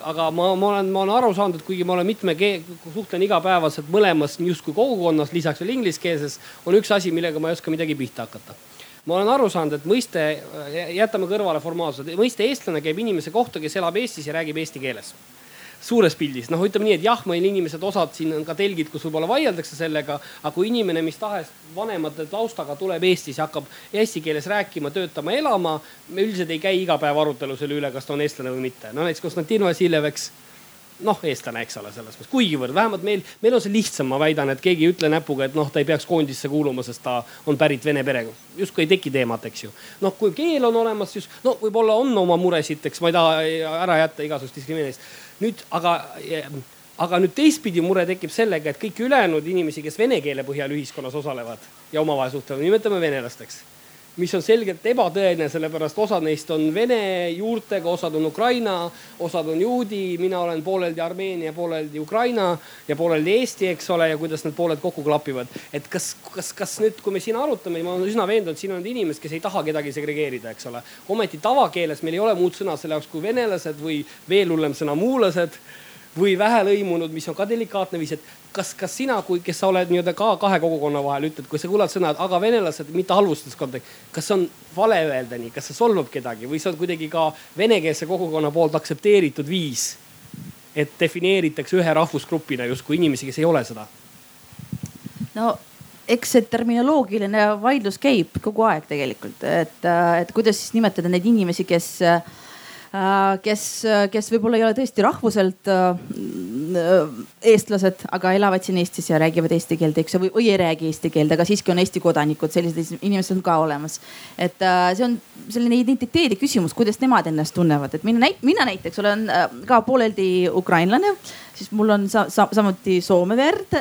aga ma, ma olen, ma olen aru saanud, et kuigi ma olen mitme, suhtlen igapäevaselt mõlemas justkui kogukonnas, lisaks veel ingliskeelses, on üks asi, millega ma ei oska midagi pihta hakata ma olen aru saanud, et mõiste, jätame kõrvale formaalsused, mõiste eestlane käib inimese kohta, kes elab Eestis ja räägib eesti keeles suures pildis, noh, ütleme nii, et jah, meil inimesed, osad siin on ka telgid, kus võib-olla vaieldakse sellega, aga kui inimene mis tahes vanemate taustaga tuleb Eestis ja hakkab eesti keeles rääkima, töötama, elama, me üldiselt ei käi iga päev arutelu selle üle, kas ta on eestlane või mitte. no näiteks Konstantin Vassiljev, eks noh, eestlane, eks ole, selles mõttes, kuigivõrd vähemalt meil, meil on see lihtsam, ma väidan, et keegi ei ütle näpuga, et noh, ta ei peaks koondisse kuuluma, sest ta on pärit vene perega. justkui ei teki teemat, eks ju. noh, kui keel on olemas, siis no võib-olla on oma muresid, eks ma ei taha ära jätta igasugust diskrimineerimist nüüd aga, aga nüüd teistpidi mure tekib sellega, et kõiki ülejäänud inimesi, kes vene keele põhjal ühiskonnas osalevad ja omavahel suhtlevad, nimetame venelasteks mis on selgelt ebatõene, sellepärast osad neist on vene juurtega, osad on Ukraina, osad on juudi, mina olen pooleldi Armeenia, pooleldi Ukraina ja pooleldi Eesti, eks ole, ja kuidas need pooled kokku klapivad. et kas, kas, kas nüüd, kui me siin arutame, ma olen üsna veendunud, siin on inimesed, kes ei taha kedagi segregeerida, eks ole. ometi tavakeeles meil ei ole muud sõna selle jaoks kui venelased või veel hullem sõna muulased või vähelõimunud, mis on ka delikaatne viis, et kas, kas sina, kui, kes sa oled nii-öelda ka kahe kogukonna vahel, ütled, kui sa kuulad sõna, et aga venelased, mitte halvustas konteksti, kas on vale öelda nii, kas see solvab kedagi või see on kuidagi ka venekeelse kogukonna poolt aktsepteeritud viis? et defineeritakse ühe rahvusgrupina justkui inimesi, kes ei ole seda? no eks see terminoloogiline vaidlus käib kogu aeg tegelikult, et, et kuidas siis nimetada neid inimesi, kes Äh, kes, kes võib-olla ei ole tõesti rahvuselt äh, eestlased, aga elavad siin Eestis ja räägivad eesti keelt, eks ju, või, või ei räägi eesti keelt, aga siiski on Eesti kodanikud, sellised inimesed on ka olemas. et äh, see on selline identiteedi küsimus, kuidas nemad ennast tunnevad, et mina mina näiteks olen ka pooleldi ukrainlane, siis mul on sa, sa, samuti Soome verd.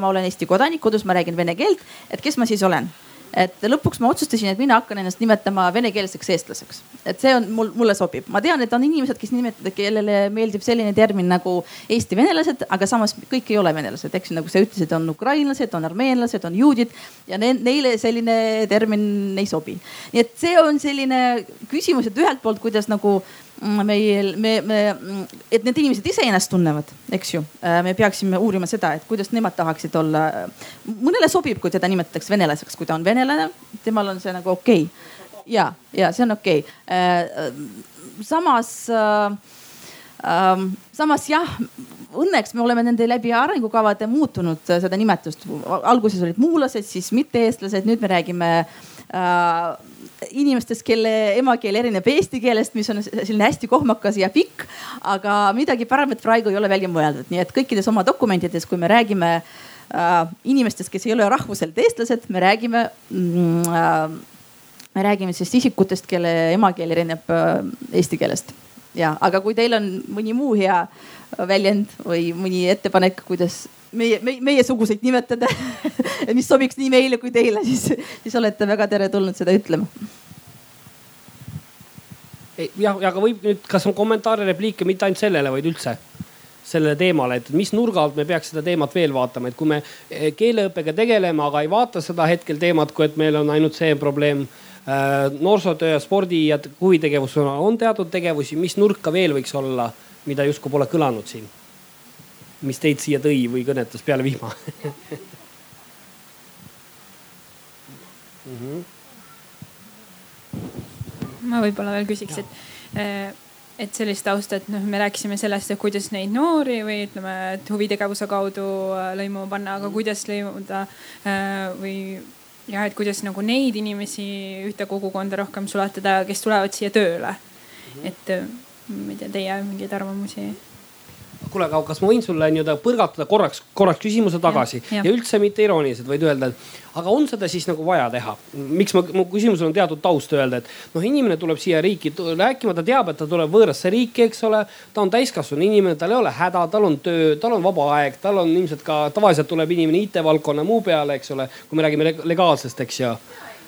ma olen Eesti kodanik, kodus ma räägin vene keelt, et kes ma siis olen et lõpuks ma otsustasin, et mina hakkan ennast nimetama venekeelseks eestlaseks. et see on mul, mulle sobib. ma tean, et on inimesed, kes nimetavad, kellele meeldib selline termin nagu Eesti venelased, aga samas kõik ei ole venelased, eks ju, nagu sa ütlesid, on ukrainlased, on armeenlased, on juudid ja ne, neile selline termin ei sobi. nii et see on selline küsimus, et ühelt poolt, kuidas nagu meil, me, me, et need inimesed ise ennast tunnevad, eks ju. Äh, me peaksime uurima seda, et kuidas nemad tahaksid olla. mõnele sobib, kui teda nimetatakse venelaseks, kui ta on venelane, temal on see nagu okei okay.. ja, ja see on okei okay.. Äh, samas, äh, samas jah õnneks me oleme nende läbi arengukavade muutunud seda nimetust. alguses olid muulased, siis mitte-eestlased, nüüd me räägime äh, inimestest, kelle emakeel erineb eesti keelest, mis on selline hästi kohmakas ja pikk. aga midagi paremat praegu ei ole välja mõeldud, nii et kõikides oma dokumentides, kui me räägime äh, inimestest, kes ei ole rahvuselt eestlased, me räägime mm, äh, me räägime siis isikutest, kelle emakeel erineb äh, eesti keelest. ja, aga kui teil on mõni muu hea väljend või mõni ettepanek, kuidas meie, meie, meiesuguseid nimetada mis sobiks nii meile kui teile, siis, siis olete väga teretulnud seda ütlema. jah, aga võib nüüd, kas on kommentaare, repliike mitte ainult sellele, vaid üldse sellele teemale, et mis nurga alt me peaks seda teemat veel vaatama, et kui me eh, keeleõppega tegeleme, aga ei vaata seda hetkel teemat, kui et meil on ainult see probleem äh, noorsootöö ja spordi ja huvitegevusena on teatud tegevusi, mis nurka veel võiks olla, mida justkui pole kõlanud siin mis teid siia tõi või kõnetas peale vihma mm? -hmm. ma võib-olla veel küsiks, et, eh, et sellist tausta, et noh, me rääkisime sellest, et kuidas neid noori või ütleme, et huvitegevuse kaudu äh, lõimuma panna, aga kuidas lõimuda äh, või jah, et kuidas nagu neid inimesi ühte kogukonda rohkem sulatada, kes tulevad siia tööle. -hmm. et äh, ma ei tea, teie mingeid arvamusi kuule, aga kas ma võin sulle nii-öelda põrgatada korraks, korraks küsimuse tagasi ja, ja. ja üldse mitte irooniliselt, vaid öelda, et aga on seda siis nagu vaja teha. miks ma, mu küsimusel on teatud taust öelda, et noh, inimene tuleb siia riiki rääkima, ta teab, et ta tuleb võõrasse riiki, eks ole. ta on täiskasvanud inimene, tal ei ole häda, tal on töö, tal on vaba aeg, tal on ilmselt ka tavaliselt tuleb inimene IT-valdkonna muu peale, eks ole, kui me räägime legaalsest, eks ju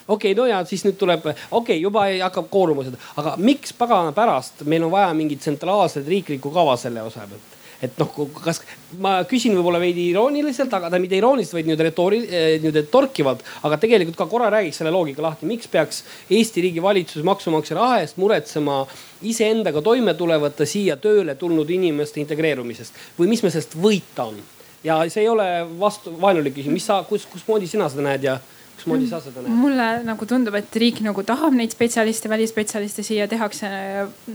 okei okay,, no ja siis nüüd tuleb, okei okay,, juba hakkab kooruma seda, aga miks pagana pärast meil on vaja mingit tsentraalset riiklikku kava selle osa pealt? Et noh, kas ma küsin võib-olla veidi irooniliselt, aga ta mitte irooniliselt, vaid nii-öelda retoori-, eh, nii-öelda torkivalt, aga tegelikult ka korra räägiks selle loogika lahti, miks peaks Eesti riigi valitsus maksumaksja raha eest muretsema iseendaga toime tulevate siia tööle tulnud inimeste integreerumisest? Või mis me sellest võita on? ja see ei ole vastu, vaenulik küsimus, mis sa, kus, kusmoodi sina seda näed ja mismoodi sa seda näed? mulle nagu tundub, et riik nagu tahab neid spetsialiste, välispetsialiste siia tehakse,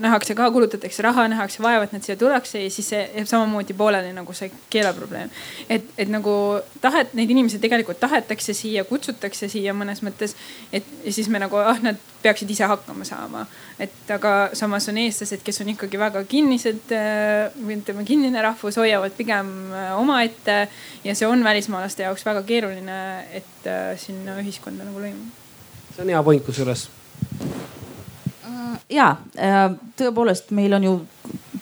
nähakse ka, kulutatakse raha, nähakse vaeva, et nad siia tuleks ja siis see jääb samamoodi pooleli nagu see keeleprobleem. et, et nagu tahet, neid inimesi tegelikult tahetakse siia, kutsutakse siia mõnes mõttes. et siis me nagu, ah nad peaksid ise hakkama saama. Et aga samas on eestlased, kes on ikkagi väga kinnised või ütleme, kinnine rahvus, hoiavad pigem äh, omaette ja see on välismaalaste jaoks väga keeruline, et äh, sinna ühiskonda nagu lõimuma. see on hea point kusjuures. Mm, ja äh, tõepoolest, meil on ju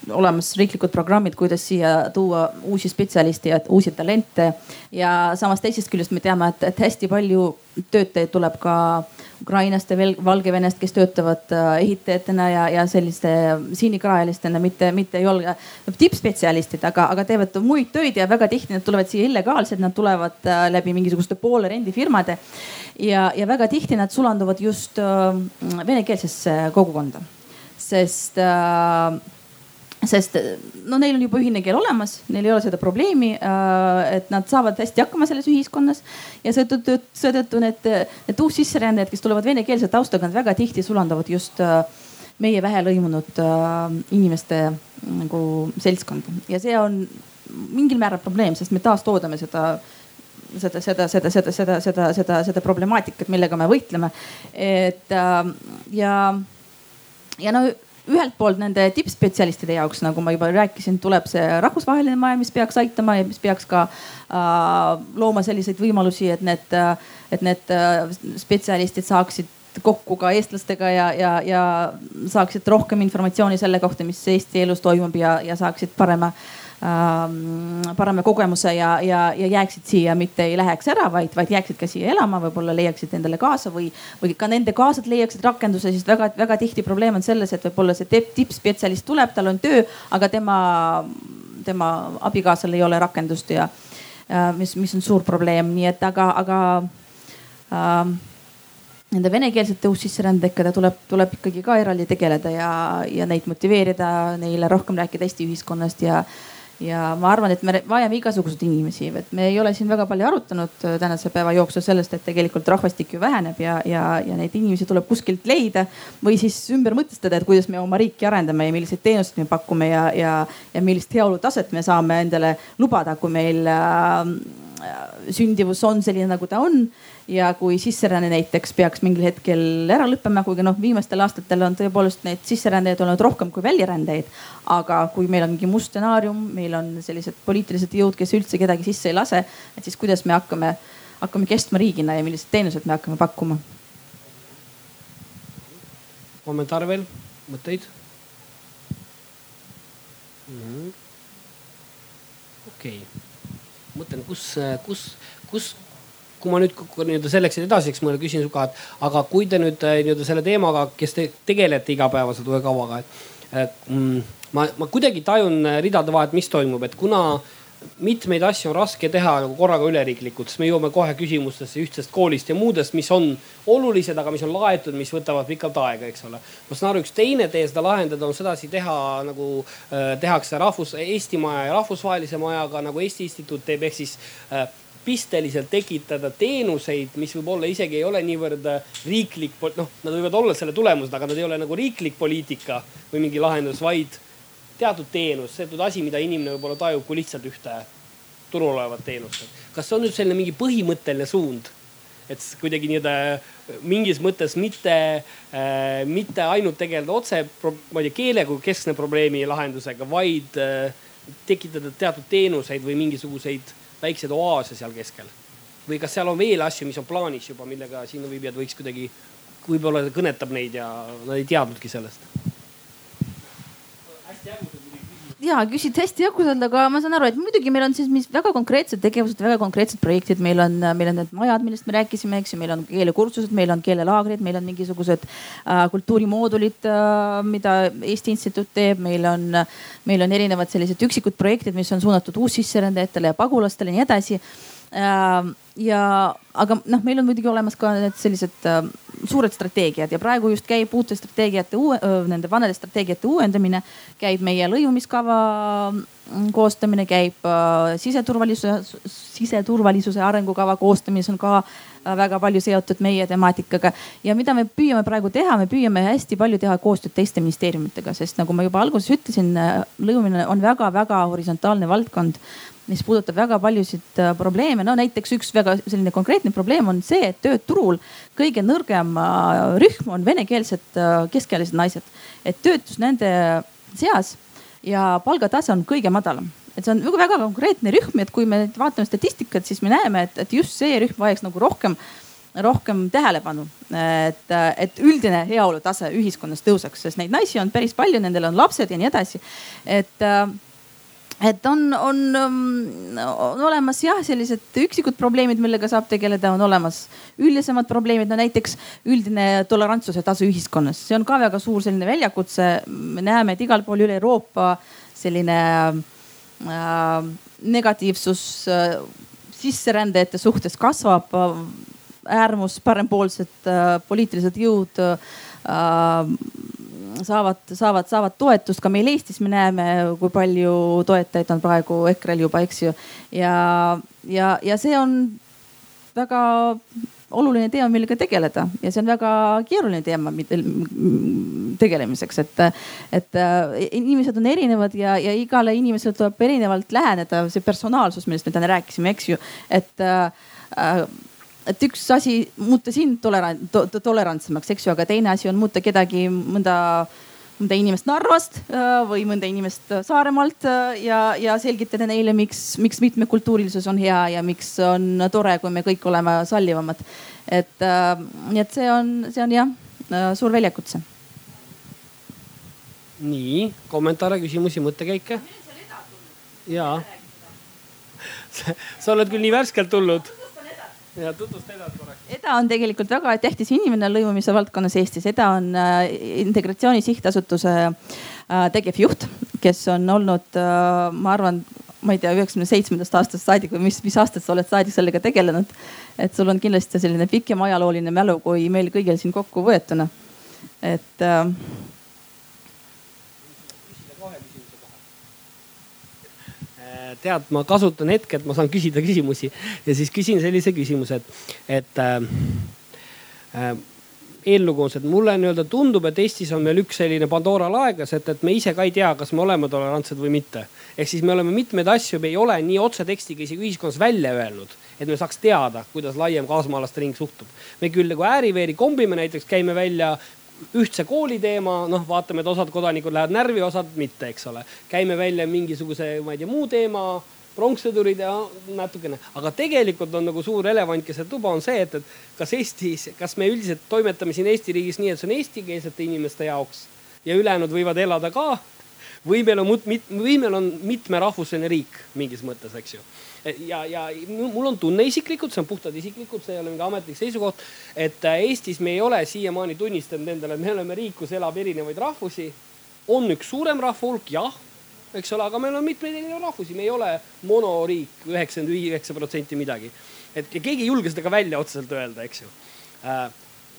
olemas riiklikud programmid, kuidas siia tuua uusi spetsialiste ja uusi talente. ja samas teisest küljest me teame, et, et hästi palju töötajaid tuleb ka Ukrainast ja Valgevenest, kes töötavad äh, ehitajatena ja, ja selliste siinikraelistena, mitte, mitte ei ole tippspetsialistid, aga, aga teevad muid töid ja väga tihti nad tulevad siia illegaalselt, nad tulevad äh, läbi mingisuguste poole rendifirmade. ja, ja väga tihti nad sulanduvad just äh, venekeelsesse kogukonda, sest äh, sest no neil on juba ühine keel olemas, neil ei ole seda probleemi, äh, et nad saavad hästi hakkama selles ühiskonnas. ja seetõttu, seetõttu need, need uussisserändajad, kes tulevad venekeelse taustaga, nad väga tihti sulanduvad just äh, meie vähe lõimunud äh, inimeste nagu seltskonda ja see on mingil määral probleem, sest me taastoodame seda seda, seda, seda, seda, seda, seda, seda, seda problemaatikat, millega me võitleme. et ja, ja no ühelt poolt nende tippspetsialistide jaoks, nagu ma juba rääkisin, tuleb see rahvusvaheline maailm, mis peaks aitama ja mis peaks ka äh, looma selliseid võimalusi, et need, et need äh, spetsialistid saaksid kokku ka eestlastega ja, ja, ja saaksid rohkem informatsiooni selle kohta, mis Eesti elus toimub ja, ja saaksid parema ähm, parema kogemuse ja, ja, ja jääksid siia, mitte ei läheks ära, vaid, vaid jääksid ka siia elama, võib-olla leiaksid endale kaasa või, või ka nende kaasad leiaksid rakenduse, sest väga-väga tihti probleem on selles, et võib-olla see tippspetsialist tuleb, tal on töö, aga tema, tema abikaasal ei ole rakendust ja mis, mis on suur probleem, nii et aga, aga äh, nende venekeelsete uussisserändajatega tuleb, tuleb ikkagi ka eraldi tegeleda ja, ja neid motiveerida, neile rohkem rääkida Eesti ühiskonnast ja, ja ma arvan, et me vajame igasuguseid inimesi, et me ei ole siin väga palju arutanud äh, tänase päeva jooksul sellest, et tegelikult rahvastik ju väheneb ja, ja, ja neid inimesi tuleb kuskilt leida või siis ümber mõtestada, et kuidas me oma riiki arendame ja milliseid teenuseid me pakume ja, ja, ja millist heaolutaset me saame endale lubada, kui meil äh, sündivus on selline, nagu ta on ja kui sisseränne näiteks peaks mingil hetkel ära lõppema, kuigi noh, viimastel aastatel on tõepoolest neid sisserändajaid olnud rohkem kui väljarändajaid. aga kui meil on mingi must stsenaarium, meil on sellised poliitilised jõud, kes üldse kedagi sisse ei lase, et siis kuidas me hakkame, hakkame kestma riigina ja millised teenused me hakkame pakkuma? kommentaare veel, mõtteid? Mhm. okei okay., mõtlen, kus, kus, kus kui ma nüüd nii-öelda selleks, et edasi, eks ma küsin su ka, et aga kui te nüüd äh, nii-öelda selle teemaga, kes te tegelete igapäevaselt uue kavaga, et mm, ma, ma kuidagi tajun äh, ridade vahelt, mis toimub, et kuna mitmeid asju on raske teha nagu korraga üleriiklikult, sest me jõuame kohe küsimustesse ühtsest koolist ja muudest, mis on olulised, aga mis on laetud, mis võtavad pikalt aega, eks ole. ma saan aru, üks teine tee seda lahendada on sedasi teha nagu äh, tehakse rahvus, Eesti maja ja rahvusvahelise majaga nagu Eesti Instituut teeb, ehk siis äh, pisteliselt tekitada teenuseid, mis võib-olla isegi ei ole niivõrd äh, riiklik, noh, nad võivad olla selle tulemused, aga nad ei ole nagu riiklik poliitika või mingi lahendus, vaid teatud teenus, teatud asi, mida inimene võib-olla tajub kui lihtsalt ühte turul olevat teenust. kas see on nüüd selline mingi põhimõtteline suund? et kuidagi nii-öelda äh, mingis mõttes mitte äh,, mitte ainult tegeleda otse, ma ei tea, keele kui keskne probleemi lahendusega, vaid äh, tekitada teatud teenuseid või mingisuguseid väikseid oaase seal keskel? või kas seal on veel asju, mis on plaanis juba, millega sinnaviibijad võiks kuidagi, võib-olla kõnetab neid ja nad ei teadnudki sellest? hästi äärmused ja küsid hästi jagusalt, aga ma saan aru, et muidugi meil on siis mis väga konkreetsed tegevused, väga konkreetsed projektid, meil on, meil on need majad, millest me rääkisime, eks ju, meil on keelekursused, meil on keelelaagrid, meil on mingisugused äh, kultuurimoodulid äh,, mida Eesti Instituut teeb, meil on, meil on erinevad sellised üksikud projektid, mis on suunatud uussisserändajatele ja pagulastele ja nii edasi. äh, ja, aga noh, meil on muidugi olemas ka need sellised äh, suured strateegiad ja praegu just käib uute strateegiate nende vanade strateegiate uuendamine, käib meie lõimumiskava mm, koostamine, käib äh, siseturvalisuse, siseturvalisuse arengukava koostamine, see on ka äh, väga palju seotud meie temaatikaga. ja mida me püüame praegu teha, me püüame hästi palju teha koostööd teiste ministeeriumitega, sest nagu ma juba alguses ütlesin, äh, lõimumine on väga-väga horisontaalne valdkond mis puudutab väga paljusid äh, probleeme. no näiteks üks väga selline konkreetne probleem on see, et tööturul kõige nõrgem äh, rühm on venekeelsed äh, keskealised naised. et töötus nende seas ja palgatase on kõige madalam et see on väga, konkreetne rühm, et kui me vaatame statistikat, siis me näeme, et, et just see rühm vajaks nagu rohkem, rohkem tähelepanu. et, et üldine heaolu tase ühiskonnas tõuseks, sest neid naisi on päris palju, nendel on lapsed ja nii edasi. et et on, on, um, on olemas jah, sellised üksikud probleemid, millega saab tegeleda, on olemas üldisemad probleemid, no näiteks üldine tolerantsuse tasu ühiskonnas, see on ka väga suur selline väljakutse. me näeme, et igal pool üle Euroopa selline äh, negatiivsus äh, sisserändajate suhtes kasvab äh,. äärmus, parempoolsed äh, poliitilised jõud äh, saavad, saavad, saavad toetust ka meil Eestis, me näeme, kui palju toetajaid on praegu EKRE-l juba, eks ju. ja, ja, ja see on väga oluline teema, millega tegeleda ja see on väga keeruline teema tegelemiseks, et, et äh, inimesed on erinevad ja, ja igale inimesele tuleb erinevalt läheneda, see personaalsus, millest me täna rääkisime, eks ju, et äh, et üks asi muuta sind tolerant to,, tolerantsemaks, eks ju, aga teine asi on muuta kedagi, mõnda, mõnda inimest Narvast äh, või mõnda inimest Saaremaalt äh, ja, ja selgitada neile, miks, miks mitmekultuurilisus on hea ja miks on tore, kui me kõik oleme sallivamad. et äh, nii, et see on, see on jah suur väljakutse. nii kommentaare, küsimusi, mõttekäike? jaa. sa oled küll nii värskelt tulnud. Ja tutvusta edasi korraks. Eda on tegelikult väga tähtis inimene lõimumise valdkonnas Eestis. Eda on äh, Integratsiooni Sihtasutuse äh, tegevjuht, kes on olnud, äh, ma arvan, ma ei tea, üheksakümne seitsmendast aastast saadik või mis, mis aastast sa oled saadik sellega tegelenud. et sul on kindlasti selline pikem ajalooline mälu kui meil kõigil siin kokku võetuna. et äh, tead, ma kasutan hetke, et ma saan küsida küsimusi ja siis küsin sellise küsimuse, et, et äh, äh, et mulle nii-öelda tundub, et Eestis on meil üks selline Pandora laegas, et, et me ise ka ei tea, kas me oleme tolerantsed või mitte. ehk siis me oleme mitmeid asju, me ei ole nii otsetekstiga isegi ühiskonnas välja öelnud, et me saaks teada, kuidas laiem kaasmaalaste ring suhtub. me küll nagu ääri-veeri kombime näiteks, käime välja ühtse kooli teema, noh, vaatame, et osad kodanikud lähevad närvi, osad mitte, eks ole. käime välja mingisuguse, ma ei tea, muu teema, pronkssõdurid ja natukene, aga tegelikult on nagu suur elevant keset tuba on see, et, et kas Eestis, kas me üldiselt toimetame siin Eesti riigis nii, et see on eestikeelsete inimeste jaoks ja ülejäänud võivad elada ka või meil on, või meil on mitmerahvuseline riik mingis mõttes, eks ju ja, ja mul on tunne isiklikult, see on puhtalt isiklikult, see ei ole mingi ametlik seisukoht, et äh, Eestis me ei ole siiamaani tunnistanud endale, et me oleme riik, kus elab erinevaid rahvusi. on üks suurem rahva hulk, jah, eks ole, aga meil on mitmeid erinevaid rahvusi, me ei ole monoriik, üheksakümmend üheksa protsenti midagi. et ja keegi ei julge seda ka välja otseselt öelda, eks ju äh,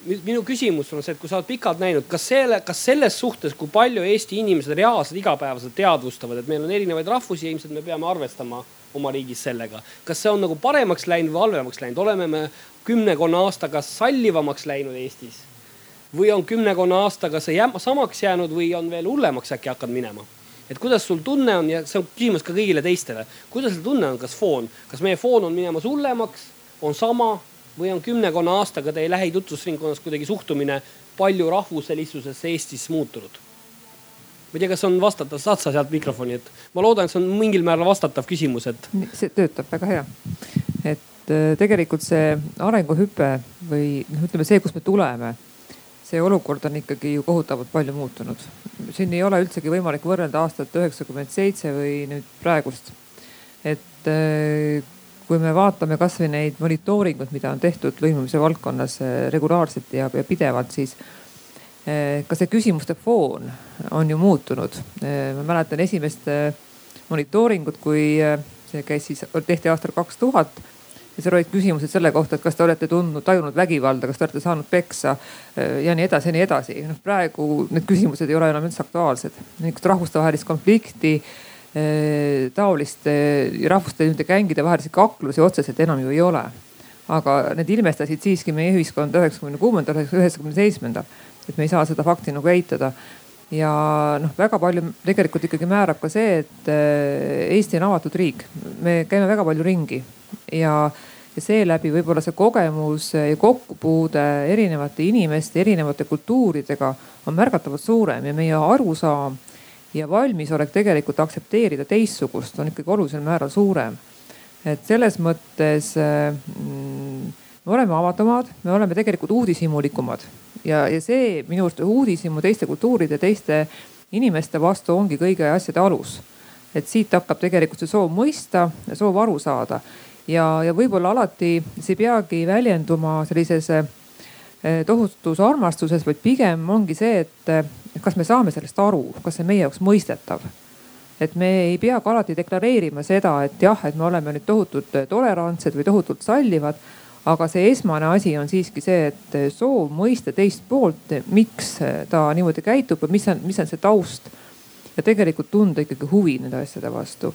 minu küsimus on see, et kui sa oled pikalt näinud, kas selle, kas selles suhtes, kui palju Eesti inimesed reaalselt igapäevaselt teadvustavad, et meil on erinevaid rahvusi ja ilmselt me peame arvestama oma riigis sellega. kas see on nagu paremaks läinud või halvemaks läinud, oleme me kümnekonna aastaga sallivamaks läinud Eestis? või on kümnekonna aastaga see jää, samaks jäänud või on veel hullemaks äkki hakanud minema? et kuidas sul tunne on ja see on küsimus ka kõigile teistele, kuidas sul tunne on, kas foon, kas meie foon on minemas hullemaks, on sama või on kümnekonna aastaga teie lähitutvusringkonnas kuidagi suhtumine palju rahvuselisusesse Eestis muutunud? ma ei tea, kas on vastatav, saad sa sealt mikrofoni, et ma loodan, et see on mingil määral vastatav küsimus, et. see töötab väga hea. et äh, tegelikult see arenguhüpe või noh, ütleme see, kust me tuleme, see olukord on ikkagi ju kohutavalt palju muutunud. siin ei ole üldsegi võimalik võrrelda aastat üheksakümmend seitse või nüüd praegust. et äh, kui me vaatame kasvõi neid monitooringuid, mida on tehtud lõimumise valdkonnas äh, regulaarselt ja, ja pidevalt, siis Eh, ka see küsimuste foon on ju muutunud. Eh, ma mäletan esimest eh, monitooringut, kui see käis siis, tehti aastal kaks tuhat ja seal olid küsimused selle kohta, et kas te olete tundnud, tajunud vägivalda, kas te olete saanud peksa ja nii edasi ja nii edasi. noh, praegu need küsimused ei ole enam üldse aktuaalsed. niisugust rahvustevahelist konflikti, taolist rahvuste nende gängide vahelisi kaklusi otseselt enam ju ei ole. aga need ilmestasid siiski meie ühiskonda üheksakümne kuuendal, üheksakümne seitsmendal et me ei saa seda fakti nagu eitada. ja noh, väga palju tegelikult ikkagi määrab ka see, et äh, Eesti on avatud riik, me käime väga palju ringi ja, ja seeläbi võib-olla see kogemus ja kokkupuude erinevate inimeste, erinevate kultuuridega on märgatavalt suurem ja meie arusaam ja valmisolek tegelikult aktsepteerida teistsugust on ikkagi olulisel määral suurem. et selles mõttes mm, me oleme avatumad, me oleme tegelikult uudishimulikumad ja, ja see minu arust uudishimu teiste kultuuride, teiste inimeste vastu ongi kõigi asjade alus. et siit hakkab tegelikult see soov mõista, soov aru saada ja, ja võib-olla alati see ei peagi väljenduma sellises eh, tohutus armastuses, vaid pigem ongi see, et kas me saame sellest aru, kas see meie jaoks mõistetav et me ei pea ka alati deklareerima seda, et jah, et me oleme nüüd tohutult tolerantsed või tohutult sallivad aga see esmane asi on siiski see, et soov mõista teist poolt, miks ta niimoodi käitub või mis on, mis on see taust. ja tegelikult tunda ikkagi huvi nende asjade vastu.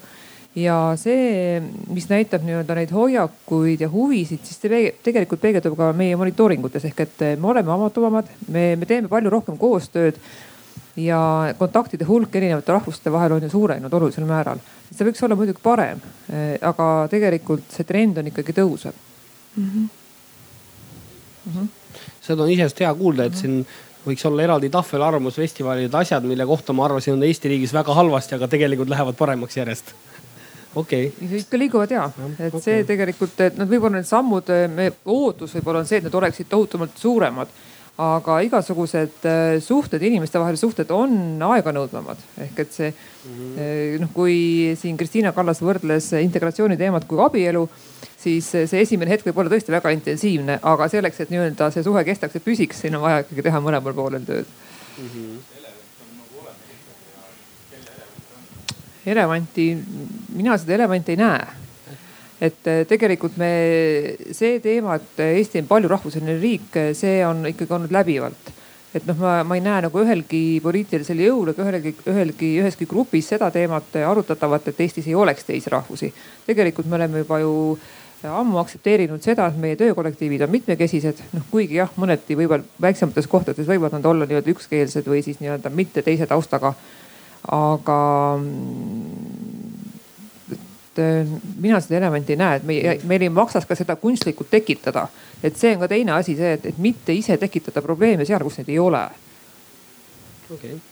ja see, mis näitab nii-öelda neid hoiakuid ja huvisid, siis see tegelikult peegeldub ka meie monitooringutes ehk et me oleme avatuvamad, me, me teeme palju rohkem koostööd ja kontaktide hulk erinevate rahvuste vahel on ju suurenenud olulisel määral. see võiks olla muidugi parem, aga tegelikult see trend on ikkagi tõusev mm. -hmm. Mm -hmm. seda on iseenesest hea kuulda, et mm -hmm. siin võiks olla eraldi tahvel arvamusfestivalide asjad, mille kohta ma arvasin, on Eesti riigis väga halvasti, aga tegelikult lähevad paremaks järjest okei okay.. ikka liiguvad ja, et okay. see tegelikult, et nad võib-olla need sammud, me ootus võib-olla on see, et need oleksid tohutumalt suuremad aga igasugused äh, suhted, inimestevahelised suhted on aeganõudvamad. ehk et see mhm. noh, kui siin Kristiina Kallas võrdles integratsiooni teemat kui abielu, siis see esimene hetk võib olla tõesti väga intensiivne, aga selleks, et nii-öelda see suhe kestaks ja püsiks, siin on vaja ikkagi teha mõlemal poolel tööd mm. -hmm. elevanti, mina seda elevanti ei näe et eh, tegelikult me, see teema, et Eesti on paljurahvuseline riik, see on ikkagi olnud läbivalt. et noh, ma, ma ei näe nagu ühelgi poliitilisel jõul ega ühelgi, ühelgi, üheski grupis seda teemat arutatavat, et Eestis ei oleks teisi rahvusi. tegelikult me oleme juba ju ammu aktsepteerinud seda, et meie töökollektiivid on mitmekesised, noh kuigi jah, mõneti võib-olla väiksemates kohtades võivad nad olla nii-öelda ükskeelsed või siis nii-öelda mitte teise taustaga. aga et äh, mina seda elementi ei näe, et meie, meil ei maksaks ka seda kunstlikult tekitada. et see on ka teine asi, see, et, et mitte ise tekitada probleeme seal, kus neid ei ole. okei okay.,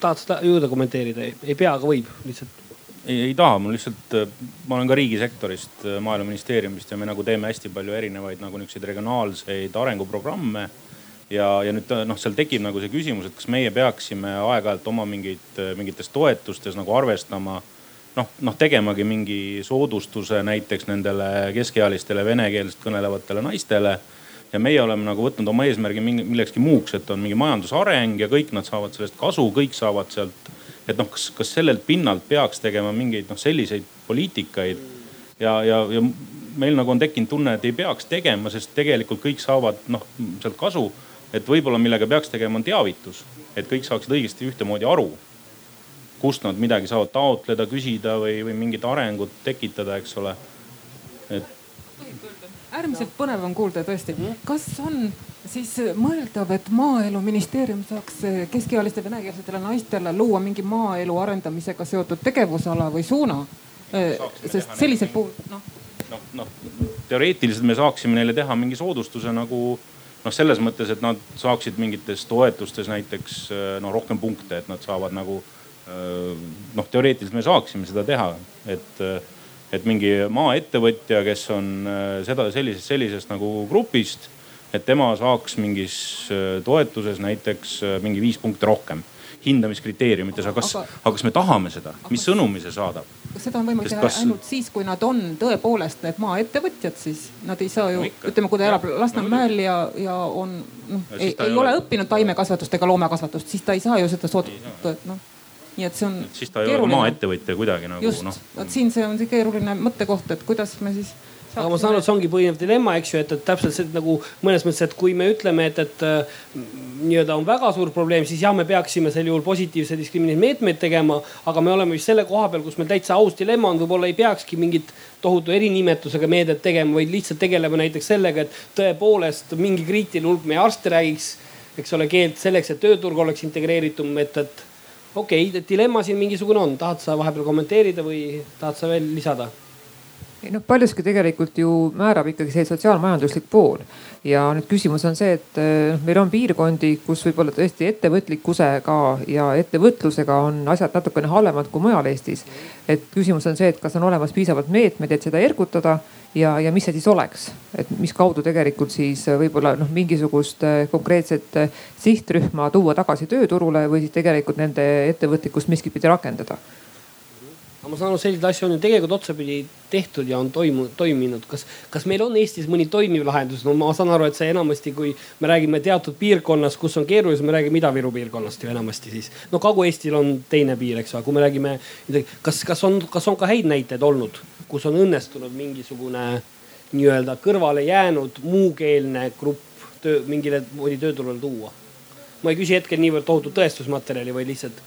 tahad seda juurde kommenteerida, ei pea, aga võib lihtsalt ei, ei taha, mul lihtsalt, äh, ma olen ka riigisektorist, äh, maaeluministeeriumist ja me nagu teeme hästi palju erinevaid nagu niisuguseid regionaalseid arenguprogramme. ja, ja nüüd noh, seal tekib nagu see küsimus, et kas meie peaksime aeg-ajalt oma mingeid, mingites toetustes nagu arvestama noh, noh tegemagi mingi soodustuse näiteks nendele keskealistele venekeelset kõnelevatele naistele. ja meie oleme nagu võtnud oma eesmärgi millekski muuks, et on mingi majandusareng ja kõik nad saavad sellest kasu, kõik saavad sealt. et noh, kas, kas sellelt pinnalt peaks tegema mingeid noh, selliseid poliitikaid ja, ja, ja meil nagu on tekkinud tunne, et ei peaks tegema, sest tegelikult kõik saavad noh sealt kasu. et võib-olla millega peaks tegema, on teavitus, et kõik saaksid õigesti ühtemoodi aru kust nad midagi saavad taotleda, küsida või, või mingit arengut tekitada, eks ole. et. äärmiselt põnev on kuulda tõesti, kas on siis mõeldav, et maaeluministeerium saaks keskealiste venekeelsetele naistele luua mingi maaelu arendamisega seotud tegevusala või suuna? sest sellisel puhul noh. noh, noh teoreetiliselt me saaksime neile teha mingi soodustuse nagu noh, selles mõttes, et nad saaksid mingites toetustes näiteks noh rohkem punkte, et nad saavad nagu noh, teoreetiliselt me saaksime seda teha, et, et mingi maaettevõtja, kes on seda sellisest, sellisest nagu grupist, et tema saaks mingis toetuses näiteks mingi viis punkti rohkem hindamiskriteeriumites, aga kas, aga kas me tahame seda, mis sõnumi see saadab? seda on võimalik teha kas... ainult siis, kui nad on tõepoolest need maaettevõtjad, siis nad ei saa ju no,, ütleme, kui ta elab Lasnamäel ja, ja on noh, ei, ei ole õppinud taimekasvatust ega loomekasvatust, siis ta ei saa ju seda soodustust, noh nii et see on. siis ta ei keeruline. ole maaettevõtja kuidagi nagu noh. vot siin see on see keeruline mõttekoht, et kuidas me siis aga ma saan aru, et see ongi põhinev dilemma, eks ju, et, et täpselt see nagu mõnes mõttes, et kui me ütleme, et, et äh, nii-öelda on väga suur probleem, siis jah, me peaksime sel juhul positiivse diskrimineerimise meetmeid tegema. aga me oleme vist selle koha peal, kus meil täitsa aus dilemma on, võib-olla ei peakski mingit tohutu erinimetatusega meedet tegema, vaid lihtsalt tegelema näiteks sellega, et tõepoolest mingi kriitiline hulk meie arste räägiks, eks ole, keelt selleks, et tööturg oleks integreeritum, et, et okei okay,, dilemma siin mingisugune on, tahad sa vahepeal kommenteerida või tahad sa veel lisada? ei noh, paljuski tegelikult ju määrab ikkagi see sotsiaalmajanduslik pool ja nüüd küsimus on see, et noh, meil on piirkondi, kus võib-olla tõesti ettevõtlikkusega ja ettevõtlusega on asjad natukene halvemad kui mujal Eestis. et küsimus on see, et kas on olemas piisavalt meetmeid, et seda ergutada ja, ja mis see siis oleks, et mis kaudu tegelikult siis võib-olla noh, mingisugust äh, konkreetset äh, sihtrühma tuua tagasi tööturule või siis tegelikult nende ettevõtlikkust miskitpidi rakendada aga ma saan aru, selliseid asju on ju tegelikult otsapidi tehtud ja on toimunud, toiminud. kas, kas meil on Eestis mõni toimiv lahendus? no ma saan aru, et see enamasti, kui me räägime teatud piirkonnast, kus on keerulisem, me räägime Ida-Viru piirkonnast ju enamasti siis. no Kagu-Eestil on teine piir, eks ole, kui me räägime kas, kas on, kas on ka häid näiteid olnud? kus on õnnestunud mingisugune nii-öelda kõrvale jäänud muukeelne grupp töö, mingile moodi tööturule tuua. ma ei küsi hetkel niivõrd tohutut tõestusmaterjali, vaid lihtsalt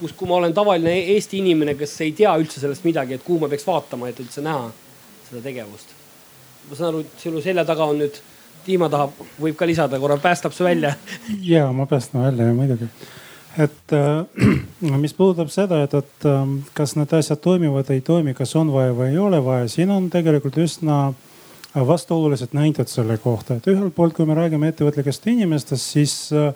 kus, kui ma olen tavaline Eesti inimene, kes ei tea üldse sellest midagi, et kuhu ma peaks vaatama, et üldse näha seda tegevust. ma saan aru, et sinu selja taga on nüüd, Dima tahab, võib ka lisada korra, päästab su välja. ja ma päästan välja muidugi et äh, mis puudutab seda, et, et äh, kas need asjad toimivad, ei toimi, kas on vaja või ei ole vaja, siin on tegelikult üsna vastuolulised näited selle kohta, et ühelt poolt, kui me räägime ettevõtlikest inimestest, siis äh,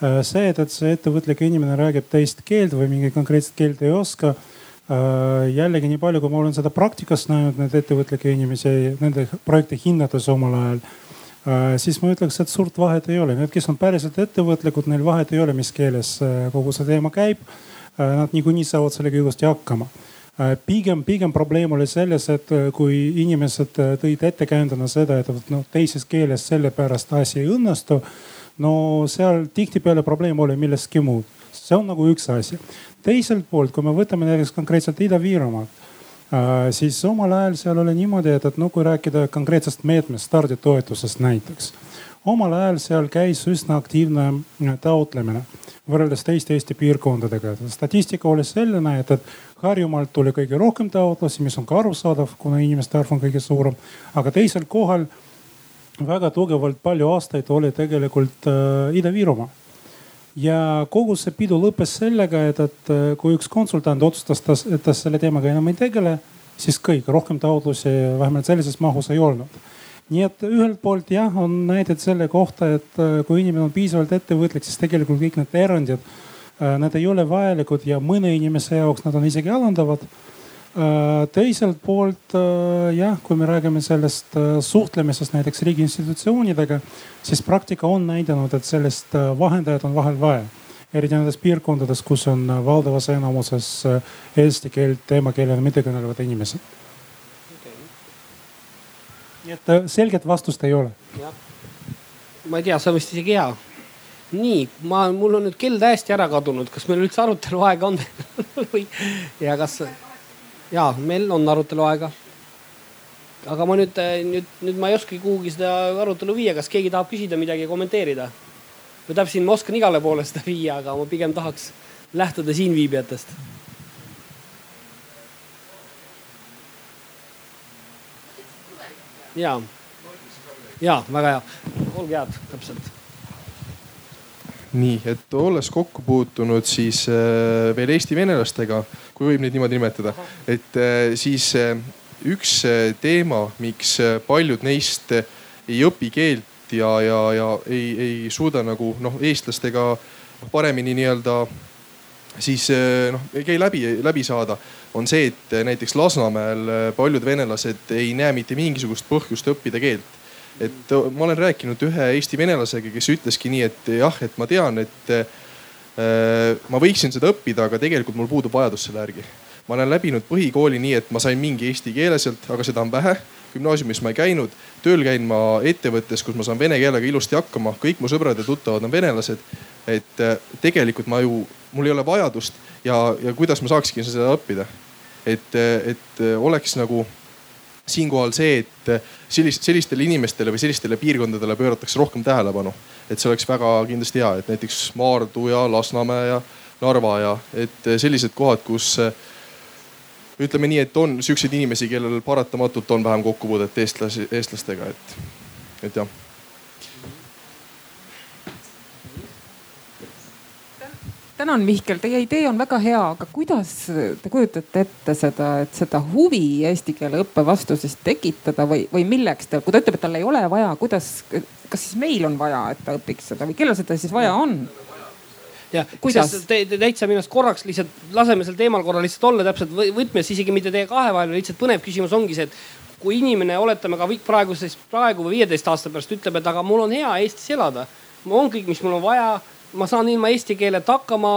see, et, et see ettevõtlik inimene räägib teist keelt või mingit konkreetset keelt ei oska äh,. jällegi nii palju, kui ma olen seda praktikas näinud, neid ettevõtlikke inimesi, nende projekte hinnates omal ajal siis ma ütleks, et suurt vahet ei ole. Need, kes on päriselt ettevõtlikud, neil vahet ei ole, mis keeles kogu see teema käib. Nad niikuinii saavad sellega ilusti hakkama pigem, pigem probleem oli selles, et kui inimesed tõid ettekäändena seda, et noh teises keeles sellepärast asi ei õnnestu. No seal tihtipeale probleem oli millestki muud, see on nagu üks asi. teiselt poolt, kui me võtame näiteks konkreetselt Ida-Virumaad Äh, siis omal ajal seal oli niimoodi, et, et no kui rääkida konkreetsest meetmest, starditoetusest näiteks. omal ajal seal käis üsna aktiivne äh, taotlemine võrreldes teiste Eesti piirkondadega. statistika oli selline, et, et Harjumaalt tuli kõige rohkem taotlusi, mis on ka arusaadav, kuna inimeste arv on kõige suurem. aga teisel kohal väga tugevalt palju aastaid oli tegelikult äh, Ida-Virumaa ja kogu see pidu lõppes sellega, et, et äh, kui üks konsultant otsustas, et ta selle teemaga enam ei tegele, siis kõik, rohkem taotlusi vähemalt sellises mahus ei olnud. nii et ühelt poolt jah, on näited selle kohta, et äh, kui inimene on piisavalt ettevõtlik, siis tegelikult kõik need erandid, äh, need ei ole vajalikud ja mõne inimese jaoks nad on isegi alandavad teiselt poolt äh, jah, kui me räägime sellest äh, suhtlemisest näiteks riigi institutsioonidega, siis praktika on näidanud, et sellist vahendajat on vahel vaja. eriti nendes piirkondades, kus on valdavas enamuses eesti keelt emakeelena mitte kõnelevad inimesed. Okay.. nii et selget vastust ei ole. ma ei tea, see on vist isegi hea. Nii, ma, mul on nüüd kell täiesti ära kadunud, kas meil üldse arutelu aega on? Või ja kas ja meil on arutelu aega. aga ma nüüd, nüüd, nüüd ma ei oskagi kuhugi seda arutelu viia, kas keegi tahab küsida midagi ja kommenteerida? või täpselt ma oskan igale poole seda viia, aga ma pigem tahaks lähtuda siinviibijatest. ja, ja väga hea, olge head, täpselt nii, et olles kokku puutunud siis äh, veel Eesti venelastega, kui võib neid niimoodi nimetada, et äh, siis äh, üks teema, miks paljud neist ei õpi keelt ja, ja, ja ei, ei suuda nagu noh, eestlastega paremini nii-öelda siis noh, ei läbi, läbi saada, on see, et näiteks Lasnamäel paljud venelased ei näe mitte mingisugust põhjust õppida keelt. Et äh, ma olen rääkinud ühe Eesti venelasega, kes ütleski nii, et jah, et ma tean, et äh, ma võiksin seda õppida, aga tegelikult mul puudub vajadus selle järgi. ma olen läbinud põhikooli nii, et ma sain mingi eesti keele sealt, aga seda on vähe. gümnaasiumis ma ei käinud, tööl käin ma ettevõttes, kus ma saan vene keelega ilusti hakkama, kõik mu sõbrad ja tuttavad on venelased. et äh, tegelikult ma ju, mul ei ole vajadust ja, ja kuidas ma saakski seda õppida. et, et oleks nagu siinkohal see, et sellist, sellistele inimestele või sellistele piirkondadele pööratakse rohkem tähelepanu. Et see oleks väga kindlasti hea, et näiteks Maardu ja Lasnamäe ja Narva ja et sellised kohad, kus ütleme nii, et on siukseid inimesi, kellel paratamatult on vähem kokkupuudet eestlasi, eestlastega, et, et jah tänan, Mihkel, teie idee on väga hea, aga kuidas te kujutate ette seda, et seda huvi eesti keele õppe vastu siis tekitada või, või milleks te, kui ta ütleb, et tal ei ole vaja, kuidas, kas siis meil on vaja, et ta õpiks seda või kellel seda siis vaja on? jah, täitsa minu arust korraks lihtsalt laseme sel teemal korra lihtsalt olla täpselt võtmes, isegi mitte teie kahe vahel, lihtsalt põnev küsimus ongi see, et kui inimene, oletame ka praegu, siis praegu või viieteist aasta pärast ütleb, et aga mul on hea Eestis elada. on kõik, mis mul on vaja ma saan ilma eesti keeleta hakkama,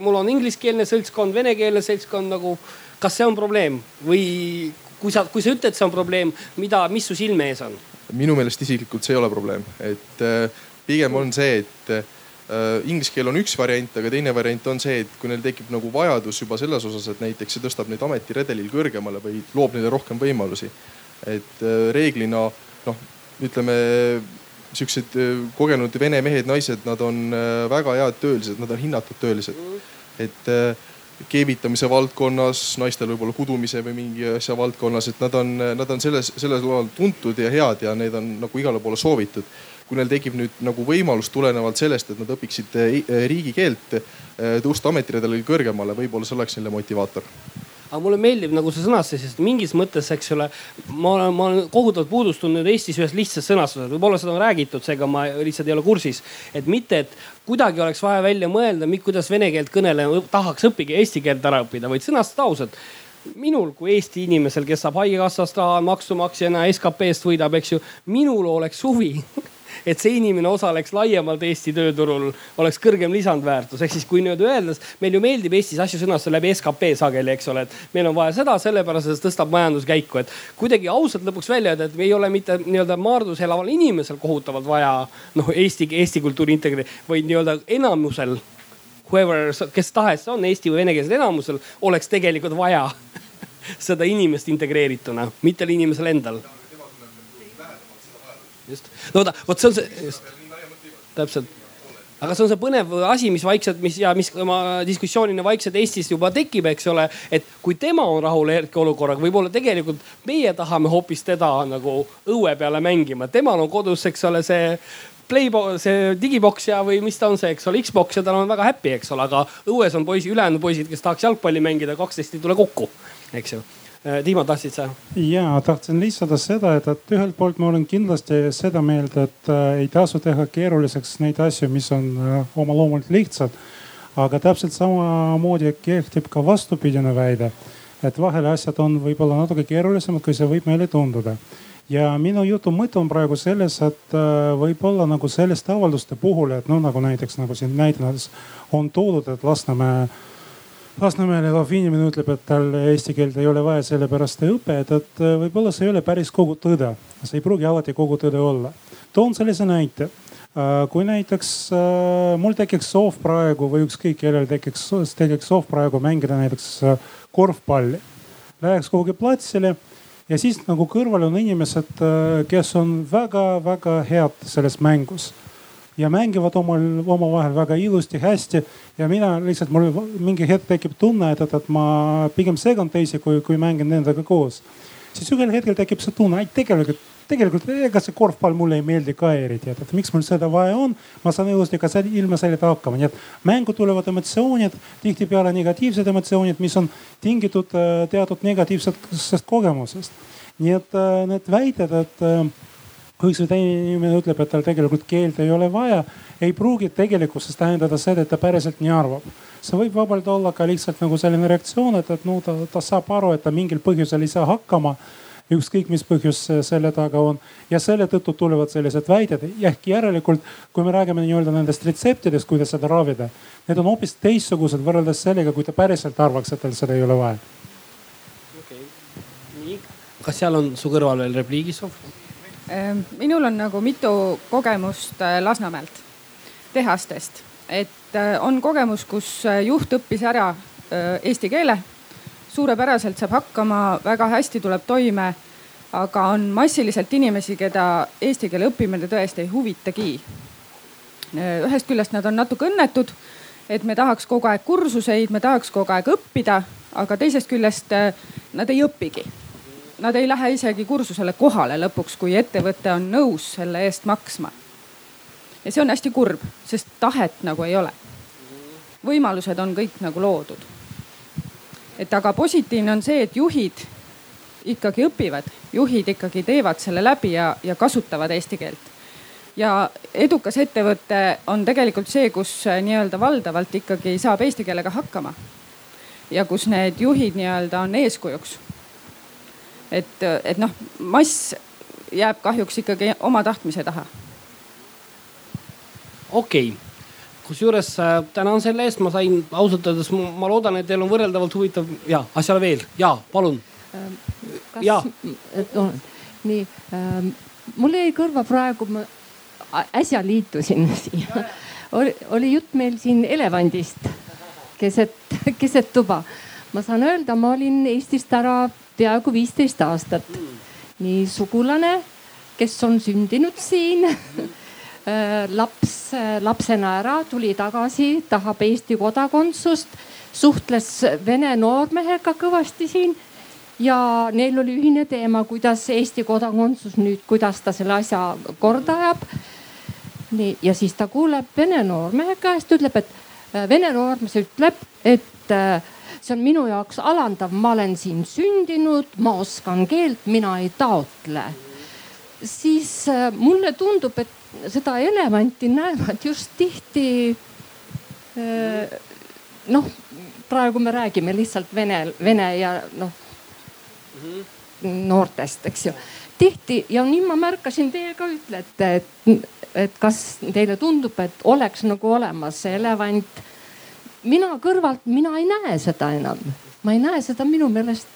mul on ingliskeelne seltskond, venekeelne seltskond nagu. kas see on probleem või kui sa, kui sa ütled, see on probleem, mida, mis su silme ees on? minu meelest isiklikult see ei ole probleem, et äh, pigem on see, et äh, inglise keel on üks variant, aga teine variant on see, et kui neil tekib nagu vajadus juba selles osas, et näiteks see tõstab neid ametiredelil kõrgemale või loob neile rohkem võimalusi. et äh, reeglina noh, ütleme siuksed äh, kogenud vene mehed, naised, nad on äh, väga head töölised, nad on hinnatud töölised. et äh, keevitamise valdkonnas, naistel võib-olla kudumise või mingi asja valdkonnas, et nad on, nad on selles, selles loal tuntud ja head ja neid on nagu igale poole soovitud. kui neil tekib nüüd nagu võimalus tulenevalt sellest, et nad õpiksid riigikeelt, tõusta ametiredelil kõrgemale, võib-olla see oleks neile motivaator aga mulle meeldib nagu see sõnastus, sest mingis mõttes, eks ole, ma olen, ma olen kohutavalt puudust tundnud Eestis ühest lihtsast sõnastusest, võib-olla seda on räägitud, seega ma lihtsalt ei ole kursis. et mitte, et kuidagi oleks vaja välja mõelda, kuidas vene keelt kõneleja tahaks õppida eesti keelt ära õppida, vaid sõnastada ausalt minul kui Eesti inimesel, kes saab haigekassast raha maksumaksjana, SKP-st võidab, eks ju, minul oleks huvi et see inimene osaleks laiemalt Eesti tööturul, oleks kõrgem lisandväärtus. ehk siis kui nüüd öeldes, meil ju meeldib Eestis asju sõnastada läbi skp sageli, eks ole, et meil on vaja seda sellepärast, et see tõstab majanduskäiku, et kuidagi ausalt lõpuks välja öelda, et ei ole mitte nii-öelda Maardus elaval inimesel kohutavalt vaja noh, Eesti, Eesti kultuuri integreerida, vaid nii-öelda enamusel whoever, kes tahes on, eesti või venekeelsel enamusel, oleks tegelikult vaja seda inimest integreerituna, mitte inimesel endal just, no vaata, vot see on see, täpselt aga see on see põnev asi, mis vaikselt, mis ja mis oma diskussioonina vaikselt Eestis juba tekib, eks ole. et kui tema on rahul hetkeolukorraga, võib-olla tegelikult meie tahame hoopis teda nagu õue peale mängima. temal on kodus, eks ole, see Playbox, see digiboks ja, või mis ta on see, eks ole, Xbox ja tal on väga happy, eks ole, aga õues on poisi, ülejäänud poisid, kes tahaks jalgpalli mängida, kaksteist ei tule kokku, eks ju Timo, tahtsid sa? ja tahtsin lisada seda, et, et ühelt poolt ma olen kindlasti seda meelt, et äh, ei tasu teha keeruliseks neid asju, mis on äh, oma loomult lihtsad. aga täpselt samamoodi kehtib ka vastupidine väide, et vahel asjad on võib-olla natuke keerulisemad, kui see võib meile tunduda ja minu jutu mõte on praegu selles, et äh, võib-olla nagu selliste avalduste puhul, et noh, nagu näiteks nagu siin näiteks on toodud, et Lasnamäe Lasnamäel elav inimene ütleb, et tal eesti keelt ei ole vaja, sellepärast ei õpeta, et äh, võib-olla see ei ole päris kogu tõde. see ei pruugi alati kogu tõde olla. toon sellise näite. Äh, kui näiteks äh, mul tekiks soov praegu või ükskõik kellel tekiks, tekiks soov praegu mängida näiteks korvpalli. Läheks kuhugi platsile ja siis nagu kõrval on inimesed, kes on väga-väga head selles mängus ja mängivad omal, omavahel väga ilusti, hästi. ja mina lihtsalt, mul mingi hetk tekib tunne, et, et, et ma pigem segan teisi, kui, kui mängin nendega koos. siis ühel hetkel tekib see tunne, et tegelikult, tegelikult ega see korvpall mulle ei meeldi ka eriti, et, et miks mul seda vaja on. ma saan ilusti ka selle, ilma selleta hakkama, nii et mängu tulevad emotsioonid, tihtipeale negatiivsed emotsioonid, mis on tingitud äh, teatud negatiivsest kogemusest. nii et äh, need väited, et äh, kui see teine inimene ütleb, et tal tegelikult keelt ei ole vaja, ei pruugi tegelikkuses tähendada seda, et ta päriselt nii arvab. see võib vabalt olla ka lihtsalt nagu selline reaktsioon, et, et no ta, ta saab aru, et ta mingil põhjusel ei saa hakkama ükskõik mis põhjus selle taga on ja selle tõttu tulevad sellised väited. ehk järelikult, kui me räägime nii-öelda nendest retseptidest, kuidas seda ravida, need on hoopis teistsugused võrreldes sellega, kui ta päriselt arvaks, et tal seda ei ole vaja. okay., kas seal on su kõrval veel repliigisoov? Ehm, minul on nagu mitu kogemust äh, Lasnamäelt, tehastest, et äh, on kogemus, kus äh, juht õppis ära eesti keele, suurepäraselt saab hakkama, väga hästi tuleb toime. aga on massiliselt inimesi, keda eesti keele õppimine tõesti ei huvitagi. ühest küljest nad on natuke õnnetud, et me tahaks kogu aeg kursuseid, me tahaks kogu aeg õppida, aga teisest küljest nad ei õpigi nad ei lähe isegi kursusele kohale lõpuks, kui ettevõte on nõus selle eest maksma. ja see on hästi kurb, sest tahet nagu ei ole. võimalused on kõik nagu loodud. et aga positiivne on see, et juhid ikkagi õpivad, juhid ikkagi teevad selle läbi ja, ja kasutavad eesti keelt. ja edukas ettevõte on tegelikult see, kus nii-öelda valdavalt ikkagi saab eesti keelega hakkama. ja kus need juhid nii-öelda on eeskujuks et, et noh, mass jääb kahjuks ikkagi oma tahtmise taha. okei okay kusjuures äh, tänan selle eest, ma sain ausalt öeldes, ma loodan, et teil on võrreldavalt huvitav ja asjale veel ja palun ähm,. ja. Nii ähm,, mul jäi kõrva praegu, ma äsja liitusin siia oli, oli jutt meil siin elevandist keset, keset tuba. ma saan öelda, ma olin Eestist ära peaaegu viisteist aastat. nii sugulane, kes on sündinud siin laps lapsena ära, tuli tagasi, tahab Eesti kodakondsust, suhtles vene noormehega kõvasti siin ja neil oli ühine teema, kuidas Eesti kodakondsus nüüd, kuidas ta selle asja korda ajab. nii ja siis ta kuuleb vene noormehe käest, ütleb, et vene noormees ütleb, et see on minu jaoks alandav, ma olen siin sündinud, ma oskan keelt, mina ei taotle. siis äh, mulle tundub, et seda elevanti näevad just tihti äh, noh, praegu me räägime lihtsalt vene, vene ja noh noortest, eks ju. tihti ja nii ma märkasin, teie ka ütlete, et, et kas teile tundub, et oleks nagu olemas see elevant. Mina kõrvalt, mina ei näe seda enam, ma ei näe seda minu meelest.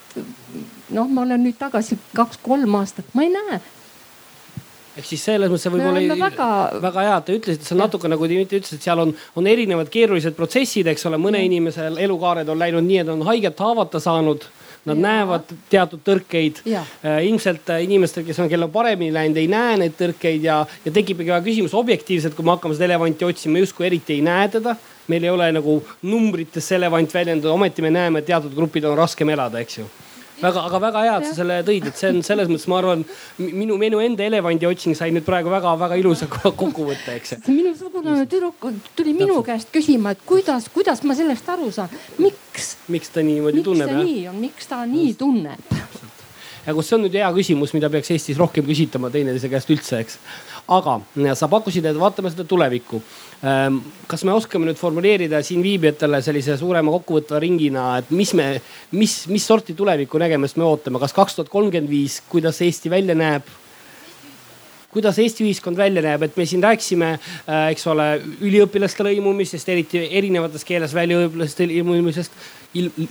noh, ma olen nüüd tagasi kaks-kolm aastat, ma ei näe ehk siis selles mõttes see võib-olla oli väga... väga hea, et te ütlesite, see on natuke nagu Dmitri ütles, et seal on, on erinevad keerulised protsessid, eks ole, mõne inimese elukaared on läinud nii, et on haiget haavata saanud. Nad ja. näevad teatud tõrkeid. Äh, ilmselt äh, inimestel, kes on, kellel on paremini läinud, ei näe neid tõrkeid ja, ja tekibki ka küsimus objektiivselt, kui me hakkame seda elevanti otsima, justkui eriti ei näe teda meil ei ole nagu numbrites see elevant väljendatud, ometi me näeme, et teatud grupid on raskem elada, eks ju väga, aga väga hea, et sa selle tõid, et see on selles mõttes, ma arvan, minu, minu enda elevandi otsing sai nüüd praegu väga-väga ilusa kokkuvõtte, eks. minu sugulane tüdruk tuli minu käest küsima, et kuidas, kuidas ma sellest aru saan, miks? miks ta niimoodi tunneb? miks see nii on, miks ta nii tunneb? ja kus see on nüüd hea küsimus, mida peaks Eestis rohkem küsitama teineteise käest üldse, eks. aga sa pakkusid, et vaatame seda tulevikku kas me oskame nüüd formuleerida siin viibijatele sellise suurema kokkuvõtva ringina, et mis me, mis, mis sorti tuleviku nägemist me ootame, kas kaks tuhat kolmkümmend viis, kuidas Eesti välja näeb? kuidas Eesti ühiskond välja näeb, et me siin rääkisime, äh, eks ole, üliõpilaste lõimumisest, eriti erinevates keeles väliõpilaste lõimumisest,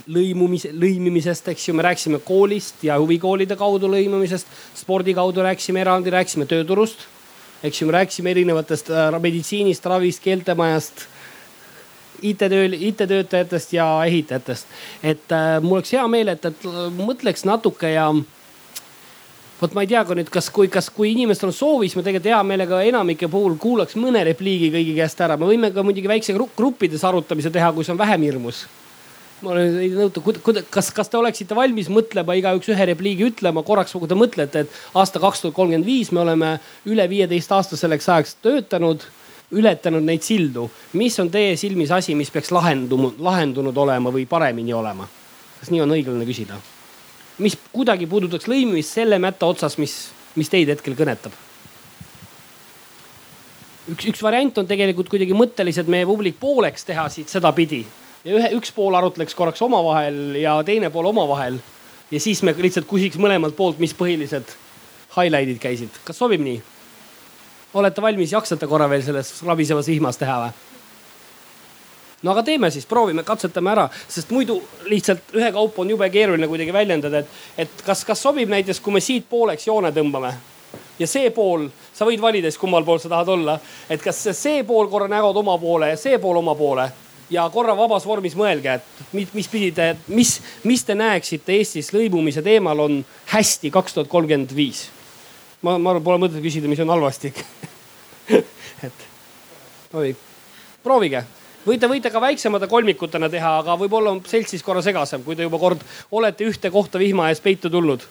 lõimumise, lõimimisest, eks ju, me rääkisime koolist ja huvikoolide kaudu lõimumisest, spordi kaudu rääkisime eraldi, rääkisime tööturust eks ju, me rääkisime erinevatest äh, meditsiinist, ravist, keeltemajast IT-tööl, IT-töötajatest ja ehitajatest. et äh, mul oleks hea meel, et, et mõtleks natuke ja vot ma ei tea ka nüüd, kas, kui, kas, kui inimestel on soovi, siis ma tegelikult hea meelega enamike puhul kuulaks mõne repliigi kõigi käest ära. me võime ka muidugi väikse gruppides arutamise teha, kui see on vähem hirmus ma olen neid nõutud, kas, kas te oleksite valmis mõtlema igaüks ühe repliigi ütlema korraks, kui te mõtlete, et aasta kaks tuhat kolmkümmend viis me oleme üle viieteist aasta selleks ajaks töötanud, ületanud neid sildu. mis on teie silmis asi, mis peaks lahendunud, lahendunud olema või paremini olema? kas nii on õiglane küsida? mis kuidagi puudutaks lõimimist selle mätta otsas, mis, mis teid hetkel kõnetab? üks, üks variant on tegelikult kuidagi mõtteliselt meie publik pooleks teha siit sedapidi ja ühe, üks pool arutleks korraks omavahel ja teine pool omavahel. ja siis me lihtsalt küsiks mõlemalt poolt, mis põhilised highlight'id käisid. kas sobib nii? olete valmis, jaksate korra veel selles rabisevas vihmas teha või? no aga teeme siis, proovime, katsetame ära, sest muidu lihtsalt ühekaupa on jube keeruline kuidagi väljendada, et, et kas, kas sobib näiteks, kui me siit pooleks joone tõmbame ja see pool, sa võid valida siis kummal pool sa tahad olla, et kas see pool korra näod oma poole ja see pool oma poole ja korra vabas vormis mõelge, et mis, mis pidi te, mis, mis te näeksite Eestis lõimumise teemal on hästi kaks tuhat kolmkümmend viis. ma, ma arvan, pole mõtet küsida, mis on halvasti. Et oi, proovige. Võite, võite ka väiksemate kolmikutena teha, aga võib-olla on seltsis korra segasem, kui te juba kord olete ühte kohta vihma ees peitu tulnud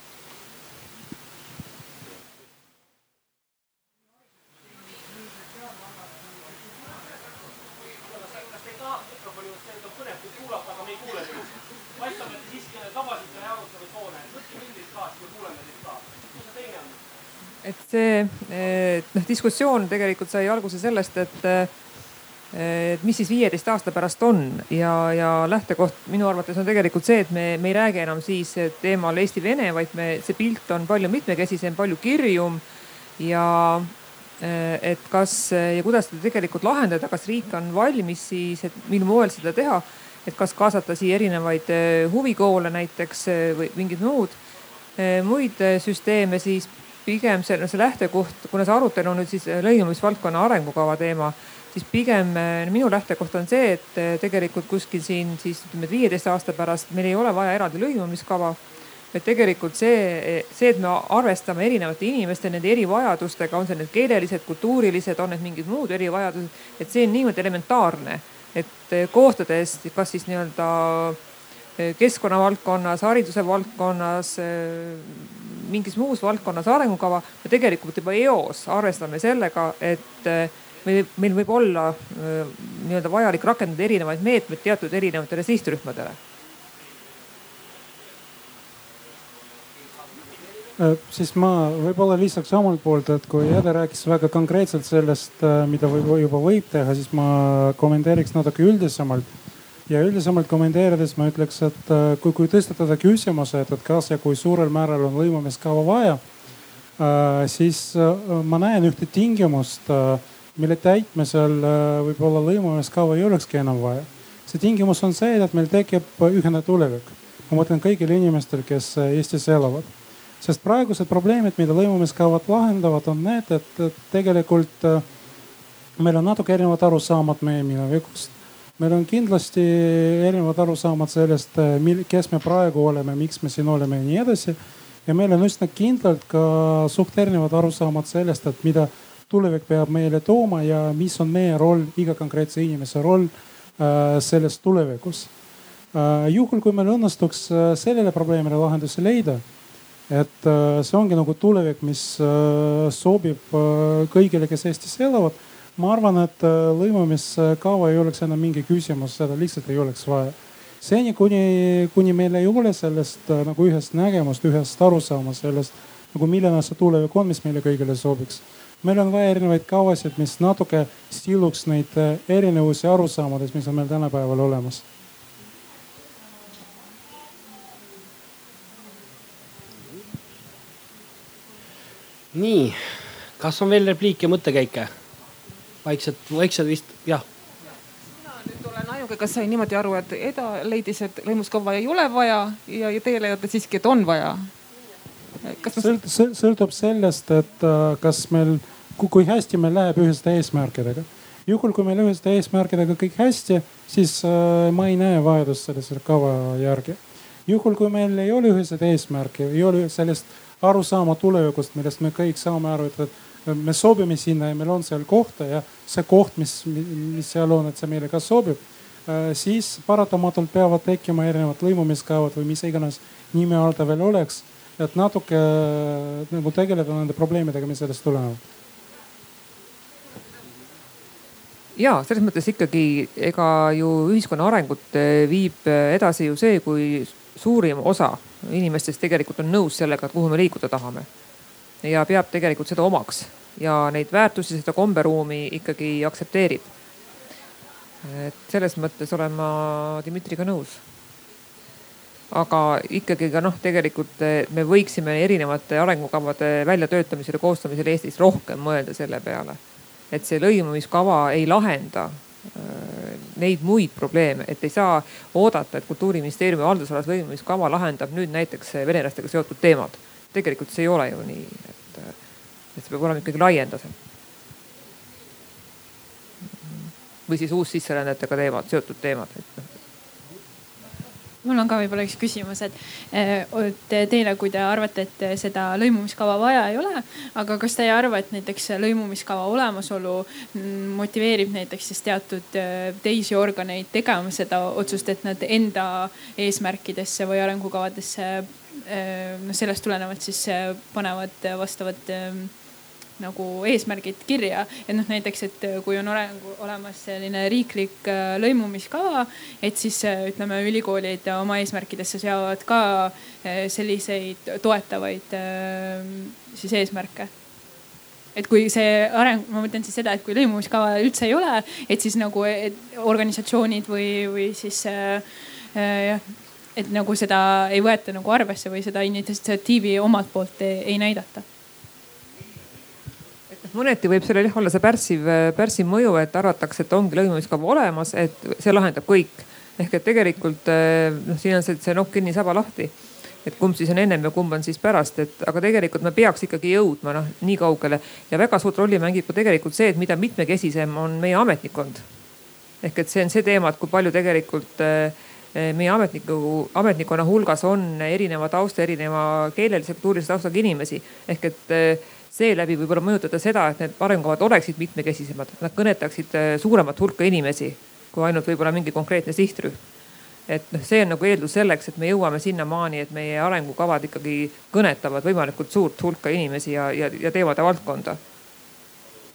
see noh, diskussioon tegelikult sai alguse sellest, et, et mis siis viieteist aasta pärast on. Ja, ja lähtekoht minu arvates on tegelikult see, et me, me ei räägi enam siis teemal Eesti-Vene, vaid me, see pilt on palju mitmekesisem, palju kirjum. Ja et kas ja kuidas seda tegelikult lahendada, kas riik on valmis siis, et mil moel seda teha, et kas kaasata siia erinevaid huvikoole näiteks või mingid muud, muid süsteeme, siis pigem see, no see lähtekoht, kuna see arutelu on nüüd siis äh, lõimumisvaldkonna arengukava teema, siis pigem äh, minu lähtekoht on see, et äh, tegelikult kuskil siin siis ütleme, et viieteist aasta pärast meil ei ole vaja eraldi lõimumiskava. et tegelikult see, see, et me arvestame erinevate inimeste, nende erivajadustega, on see need keelelised, kultuurilised, on need mingid muud erivajadused, et see on niivõrd elementaarne, et koostades kas siis nii-öelda keskkonna valdkonnas, hariduse valdkonnas mingis muus valdkonnas arengukava, me tegelikult juba eos arvestame sellega, et eh, meil, meil võib olla eh, nii-öelda vajalik rakendada erinevaid meetmeid teatud erinevatele sihtrühmadele eh, siis ma võib-olla lisaks omalt poolt, et kui Ede rääkis väga konkreetselt sellest, mida võib, juba võib teha, siis ma kommenteeriks natuke üldisemalt. Ja üldisemalt kommenteerides ma ütleks, et äh, kui, kui tõstatada küsimuse, et, et kas ja kui suurel määral on lõimumiskava vaja, äh, siis äh, ma näen ühte tingimust, mille täitmisel võib-olla lõimumiskava ei olekski enam vaja. see tingimus on see, et meil tekib ühine tulevik. ma mõtlen kõigile inimestele, kes Eestis elavad. sest praegused probleemid, mida lõimumiskavad lahendavad, on need, et tegelikult meil on natuke erinevad arusaamad meie minevikust meil on kindlasti erinevad arusaamad sellest, eh, kes me praegu oleme, miks me siin oleme ja nii edasi. ja meil on üsna kindlalt ka suht erinevad arusaamad sellest, et mida tulevik peab meile tooma ja mis on meie roll, iga konkreetse inimese roll äh, selles tulevikus äh,. juhul, kui meil õnnestuks sellele probleemile lahendusi leida, et see ongi nagu tulevik, mis sobib kõigile, kes Eestis elavad ma arvan, et äh, lõimumiskava ei oleks enam mingi küsimus, seda lihtsalt ei oleks vaja. seni, kuni, kuni meil ei ole sellest äh, nagu ühest nägemust, ühest arusaama sellest nagu milline see tulevik on, mis meile kõigile sobiks. meil on vaja erinevaid kavasid, mis natuke siluks neid äh, erinevusi arusaamades, mis on meil tänapäeval olemas nii, kas on veel repliike, mõttekäike? Vaikselt, vaikselt vist jah nüüd olen ainuke, kes sai niimoodi aru, et Eda leidis, et lõimuskava ei ole vaja ja, ja teie leiate siiski, et on vaja. kas sõlt, sõltub sellest, et äh, kas meil, kui hästi meil läheb ühiste eesmärkidega. juhul, kui meil ühiste eesmärkidega kõik hästi, siis äh, ma ei näe vajadust sellise kava järgi. juhul, kui meil ei ole ühiseid eesmärke, ei ole sellist arusaama tulevikust, millest me kõik saame aru, et me sobime sinna ja meil on seal kohta ja see koht, mis, mis seal on, et see meile ka sobib. Äh, siis paratamatult peavad tekkima erinevad lõimumiskavad või mis iganes nime all ta veel oleks. et natuke äh, nagu tegeleda nende probleemidega, mis sellest tulenevad ja selles mõttes ikkagi, ega ju ühiskonna arengut äh, viib edasi ju see, kui suurim osa inimestest tegelikult on nõus sellega, et kuhu me liikuda tahame ja peab tegelikult seda omaks ja neid väärtusi, seda komberuumi ikkagi aktsepteerib. et selles mõttes olen ma Dmitriga nõus. aga ikkagi ka noh, tegelikult me võiksime erinevate arengukavade väljatöötamisel ja koostamisel Eestis rohkem mõelda selle peale, et see lõimumiskava ei lahenda äh, neid muid probleeme, et ei saa oodata, et kultuuriministeeriumi haldusalas lõimumiskava lahendab nüüd näiteks venelastega seotud teemad tegelikult see ei ole ju nii, et, et see peab olema ikkagi laiendasem. või siis uussisserändajatega teemad, seotud teemad, et noh mul on ka võib-olla üks küsimus, et te, teile, kui te arvate, et seda lõimumiskava vaja ei ole, aga kas te ei arva, et näiteks lõimumiskava olemasolu motiveerib näiteks siis teatud teisi organeid tegema seda otsust, et nad enda eesmärkidesse või arengukavadesse noh, sellest tulenevalt siis äh, panevad vastavad ähm, nagu eesmärgid kirja. et noh, näiteks, et kui on arengu, olemas selline riiklik äh, lõimumiskava, et siis ütleme, ülikoolid oma eesmärkidesse seavad ka selliseid toetavaid siis eesmärke et kui see areng, ma mõtlen siis seda, et kui lõimumiskava üldse ei ole, et siis nagu et organisatsioonid või, või siis jah äh, et nagu seda ei võeta nagu arvesse või seda initsiatiivi omalt poolt ei, ei näidata mõneti võib sellel jah olla see pärssiv, pärssiv mõju, et arvatakse, et ongi lõimumiskava olemas, et see lahendab kõik. ehk et tegelikult noh, siin on see, see nokk kinni, saba lahti. et kumb siis on ennem ja kumb on siis pärast, et aga tegelikult me peaks ikkagi jõudma noh nii kaugele ja väga suurt rolli mängib ka tegelikult see, et mida mitmekesisem on meie ametnikkond. ehk et see on see teema, et kui palju tegelikult äh, Eh, meie ametniku, ametnikkonna hulgas on erineva tausta, erineva keelelise, kultuurilise taustaga inimesi. ehk et eh, seeläbi võib-olla mõjutada seda, et need arengukavad oleksid mitmekesisemad, nad kõnetaksid eh, suuremat hulka inimesi kui ainult võib-olla mingi konkreetne sihtrühm. et noh, see on nagu eeldus selleks, et me jõuame sinnamaani, et meie arengukavad ikkagi kõnetavad võimalikult suurt hulka inimesi ja, ja, ja teemade valdkonda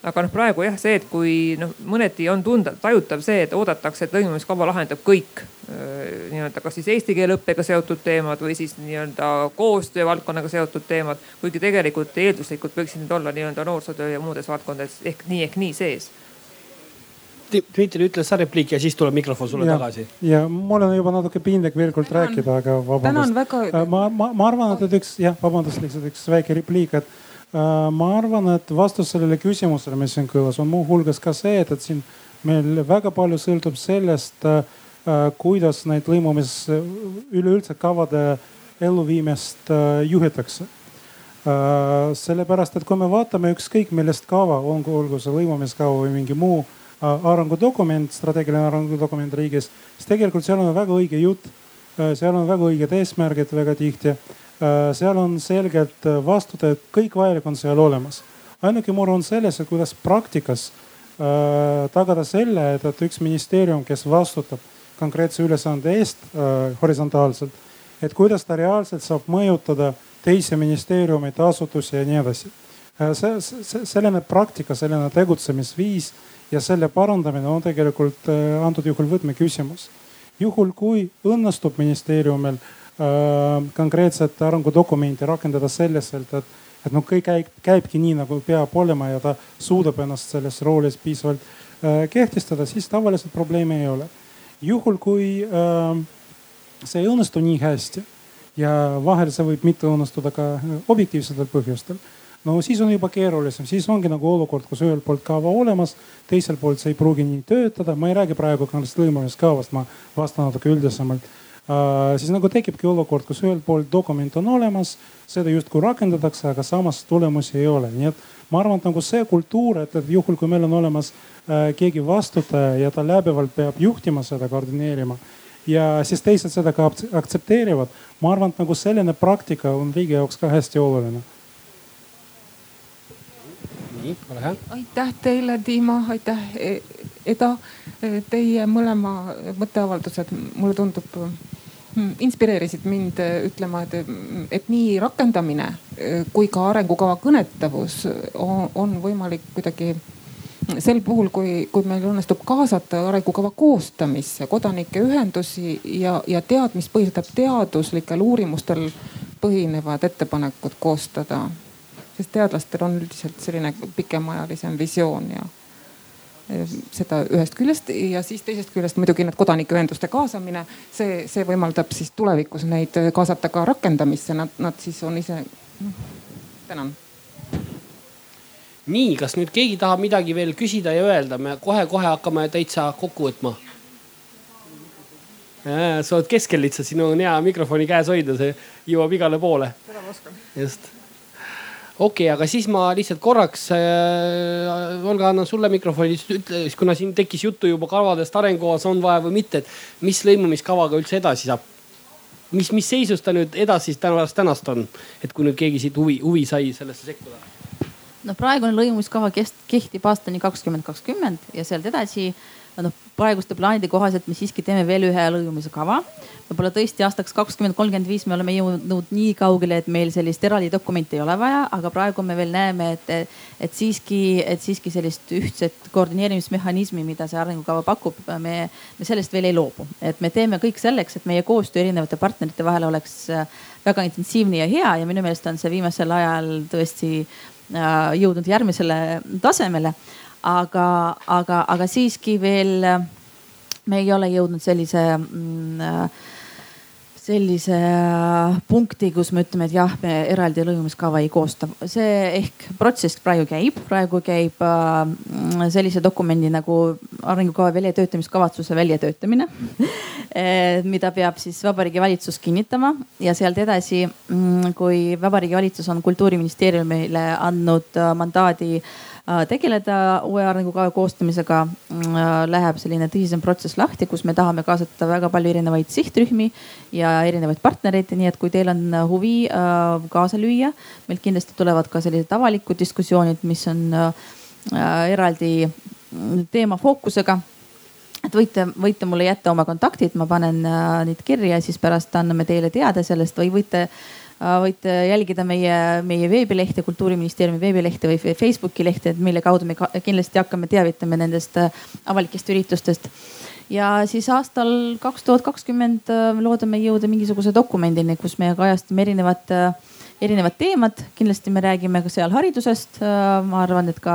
aga noh, praegu jah, see, et kui noh, mõneti on tunda, tajutav see, et oodatakse, et lõimumiskava lahendab kõik nii-öelda kas siis eesti keele õppega seotud teemad või siis nii-öelda koostöö valdkonnaga seotud teemad. kuigi tegelikult eelduslikult võiksid need olla nii-öelda noorsootöö ja muudes valdkondades ehk nii ehk nii sees. Dmitri, ütle sa repliik ja siis tuleb mikrofon sulle ja, tagasi. ja mul on juba natuke piinlik veel kord tänan, rääkida, aga vabandust. Väga... Äh, ma, ma, ma arvan, et üks jah, vabandust, lihtsalt üks väike repliik, et ma arvan, et vastus sellele küsimusele, mis siin kõlas, on muuhulgas ka see, et, et siin meil väga palju sõltub sellest äh, äh kuidas neid lõimumis üleüldse kavade elluviimist äh, juhitakse Äh, sellepärast, et kui me vaatame ükskõik millest kava, olgu, olgu see lõimumiskava või mingi muu äh, arengudokument, strateegiline arengudokument riigis, siis tegelikult seal on väga õige jutt. Äh, seal on väga õiged eesmärgid väga tihti. Seal on selgelt vastutajad, kõik vajalik on seal olemas. ainuke mure on selles, et kuidas praktikas tagada selle, et, et üks ministeerium, kes vastutab konkreetse ülesande eest horisontaalselt, et kuidas ta reaalselt saab mõjutada teisi ministeeriumeid, asutusi ja nii edasi. Äh, see, see, selline praktika, selline tegutsemisviis ja selle parandamine on tegelikult äh, antud juhul võtmeküsimus. juhul kui õnnestub ministeeriumil äh, konkreetset arengudokumenti rakendada selliselt, et, et noh, kõik käib, käibki nii nagu peab olema ja ta suudab ennast selles roolis piisavalt äh, kehtestada, siis tavaliselt probleemi ei ole. juhul kui äh, see ei õnnestu nii hästi ja vahel see võib mitte õnnestuda ka objektiivsetel põhjustel. no siis on juba keerulisem, siis ongi nagu olukord, kus ühelt poolt kava olemas, teiselt poolt see ei pruugi nii töötada. ma ei räägi praegu sellest lõimumiskavast, ma vastan natuke üldisemalt siis nagu tekibki olukord, kus ühelt poolt dokument on olemas, seda justkui rakendatakse, aga samas tulemusi ei ole, nii et ma arvan, et nagu see kultuur, et, et juhul, kui meil on olemas uh, keegi vastutaja ja ta läbivalt peab juhtima seda, koordineerima ja siis teised seda ka aktsepteerivad. ma arvan, et nagu selline praktika on riigi jaoks ka hästi oluline. nii, ole hea. aitäh teile, Dima, aitäh, Eda. Teie mõlema mõtteavaldused, mulle tundub, inspireerisid mind ütlema, et, et nii rakendamine kui ka arengukava kõnetavus on, on võimalik kuidagi sel puhul, kui, kui meil õnnestub kaasata arengukava koostamisse kodanike ühendusi ja, ja teadmispõhiselt teaduslikel uurimustel põhinevad ettepanekud koostada. sest teadlastel on üldiselt selline pikemaajalisem visioon ja seda ühest küljest ja siis teisest küljest muidugi need kodanikeühenduste kaasamine, see, see võimaldab siis tulevikus neid kaasata ka rakendamisse, nad, nad siis on ise. Noh, tänan nii, kas nüüd keegi tahab midagi veel küsida ja öelda, me kohe-kohe hakkame täitsa kokku võtma. sa oled keskel lihtsalt, siin on hea mikrofoni käes hoida, see jõuab igale poole. seda ma oskan. just. Okei okay,, aga siis ma lihtsalt korraks äh,, Olga, annan sulle mikrofoni, ütle, kuna siin tekkis juttu juba kavadest arengukavas on vaja või mitte, et mis lõimumiskavaga üldse edasi saab? mis, mis seisus ta nüüd edasi tänast, tänast on, et kui nüüd keegi siit huvi, huvi sai sellesse sekkuda. No praegune lõimumiskava kehtib aastani kakskümmend kakskümmend ja sealt edasi noh, praeguste plaanide kohaselt me siiski teeme veel ühe lõimumise kava. võib-olla tõesti aastaks kakskümmend kolmkümmend viis me oleme jõudnud nii kaugele, et meil sellist eraldi dokumenti ei ole vaja, aga praegu me veel näeme, et, et siiski, et siiski sellist ühtset koordineerimismehhanismi, mida see arengukava pakub, me, me sellest veel ei loobu. et me teeme kõik selleks, et meie koostöö erinevate partnerite vahel oleks väga intensiivne ja hea ja minu meelest on see viimasel ajal tõesti Äh, jõudnud järgmisele tasemele. Aga, aga, aga siiski veel me ei ole jõudnud sellise mm, sellise punkti, kus me ütleme, et jah, me eraldi lõimumiskava ei koosta. see ehk protsess praegu käib, praegu käib äh, sellise dokumendi nagu arengukava väljatöötamiskavatsuse väljatöötamine mida peab siis Vabariigi Valitsus kinnitama ja sealt edasi, mm, kui Vabariigi Valitsus on kultuuriministeeriumile andnud äh, mandaadi Äh, tegeleda uue arengukava koostamisega, äh, läheb selline tõsisem protsess lahti, kus me tahame kaasata väga palju erinevaid sihtrühmi ja erinevaid partnereid, nii et kui teil on huvi äh, kaasa lüüa, meil kindlasti tulevad ka sellised avalikud diskussioonid, mis on eraldi teema fookusega. Et võite, võite mulle jätta oma kontaktid, ma panen neid kirja, siis pärast anname teile teada sellest või võite Äh, võite jälgida meie, meie veebilehte, kultuuriministeeriumi veebilehte või Facebooki lehte, mille kaudu me kindlasti hakkame teavitama nendest äh, avalikest üritustest. ja siis aastal kaks tuhat kakskümmend äh, loodame jõuda mingisuguse dokumendini, kus me kajastame erinevat erinevad teemad, kindlasti me räägime ka seal haridusest. ma arvan, et ka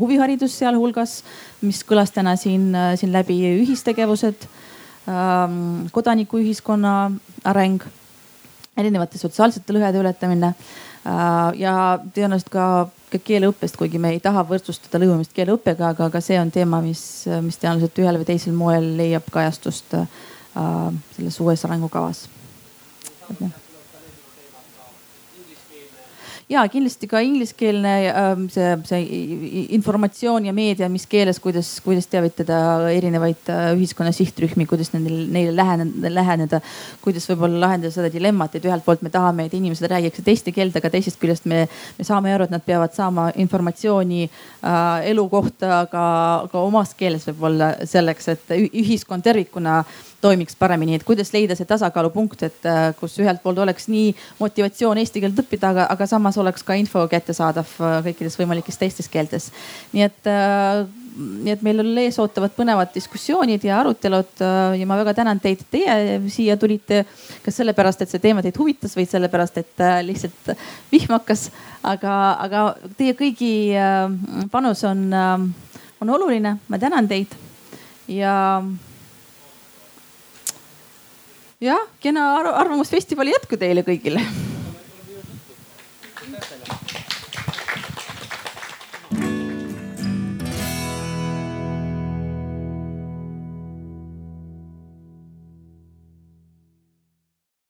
huviharidus sealhulgas, mis kõlas täna siin, siin läbi, ühistegevused, ähm, kodanikuühiskonna areng, erinevate sotsiaalsete lõhede ületamine äh, ja tõenäoliselt ka, ka keeleõppest, kuigi me ei taha võrdsustada lõimumist keeleõppega, aga ka see on teema, mis, mis tõenäoliselt ühel või teisel moel leiab kajastust äh, selles uues arengukavas. et noh ja kindlasti ka ingliskeelne ähm, see, see informatsioon ja meedia, mis keeles, kuidas, kuidas teavitada erinevaid äh, ühiskonna sihtrühmi, kuidas nendel, neile läheneda, läheneda. kuidas võib-olla lahendada seda dilemmat, et ühelt poolt me tahame, et inimesed räägiksid eesti keelt, aga teisest küljest me, me saame aru, et nad peavad saama informatsiooni äh, elu kohta ka, ka omas keeles võib-olla selleks, et ühiskond tervikuna toimiks paremini, et kuidas leida see tasakaalupunkt, et äh, kus ühelt poolt oleks nii motivatsioon eesti keelt õppida, aga, aga samas oleks ka info kättesaadav äh, kõikides võimalikes teistes keeltes. nii et äh, nii et meil ees ootavad põnevad diskussioonid ja arutelud ja ma väga tänan teid, et teie siia tulite. kas sellepärast, et see teema teid huvitas või sellepärast, et lihtsalt vihm hakkas, aga, aga teie kõigi panus on, on oluline, ma tänan teid ja jah, kena arvamusfestivali jätku teile kõigile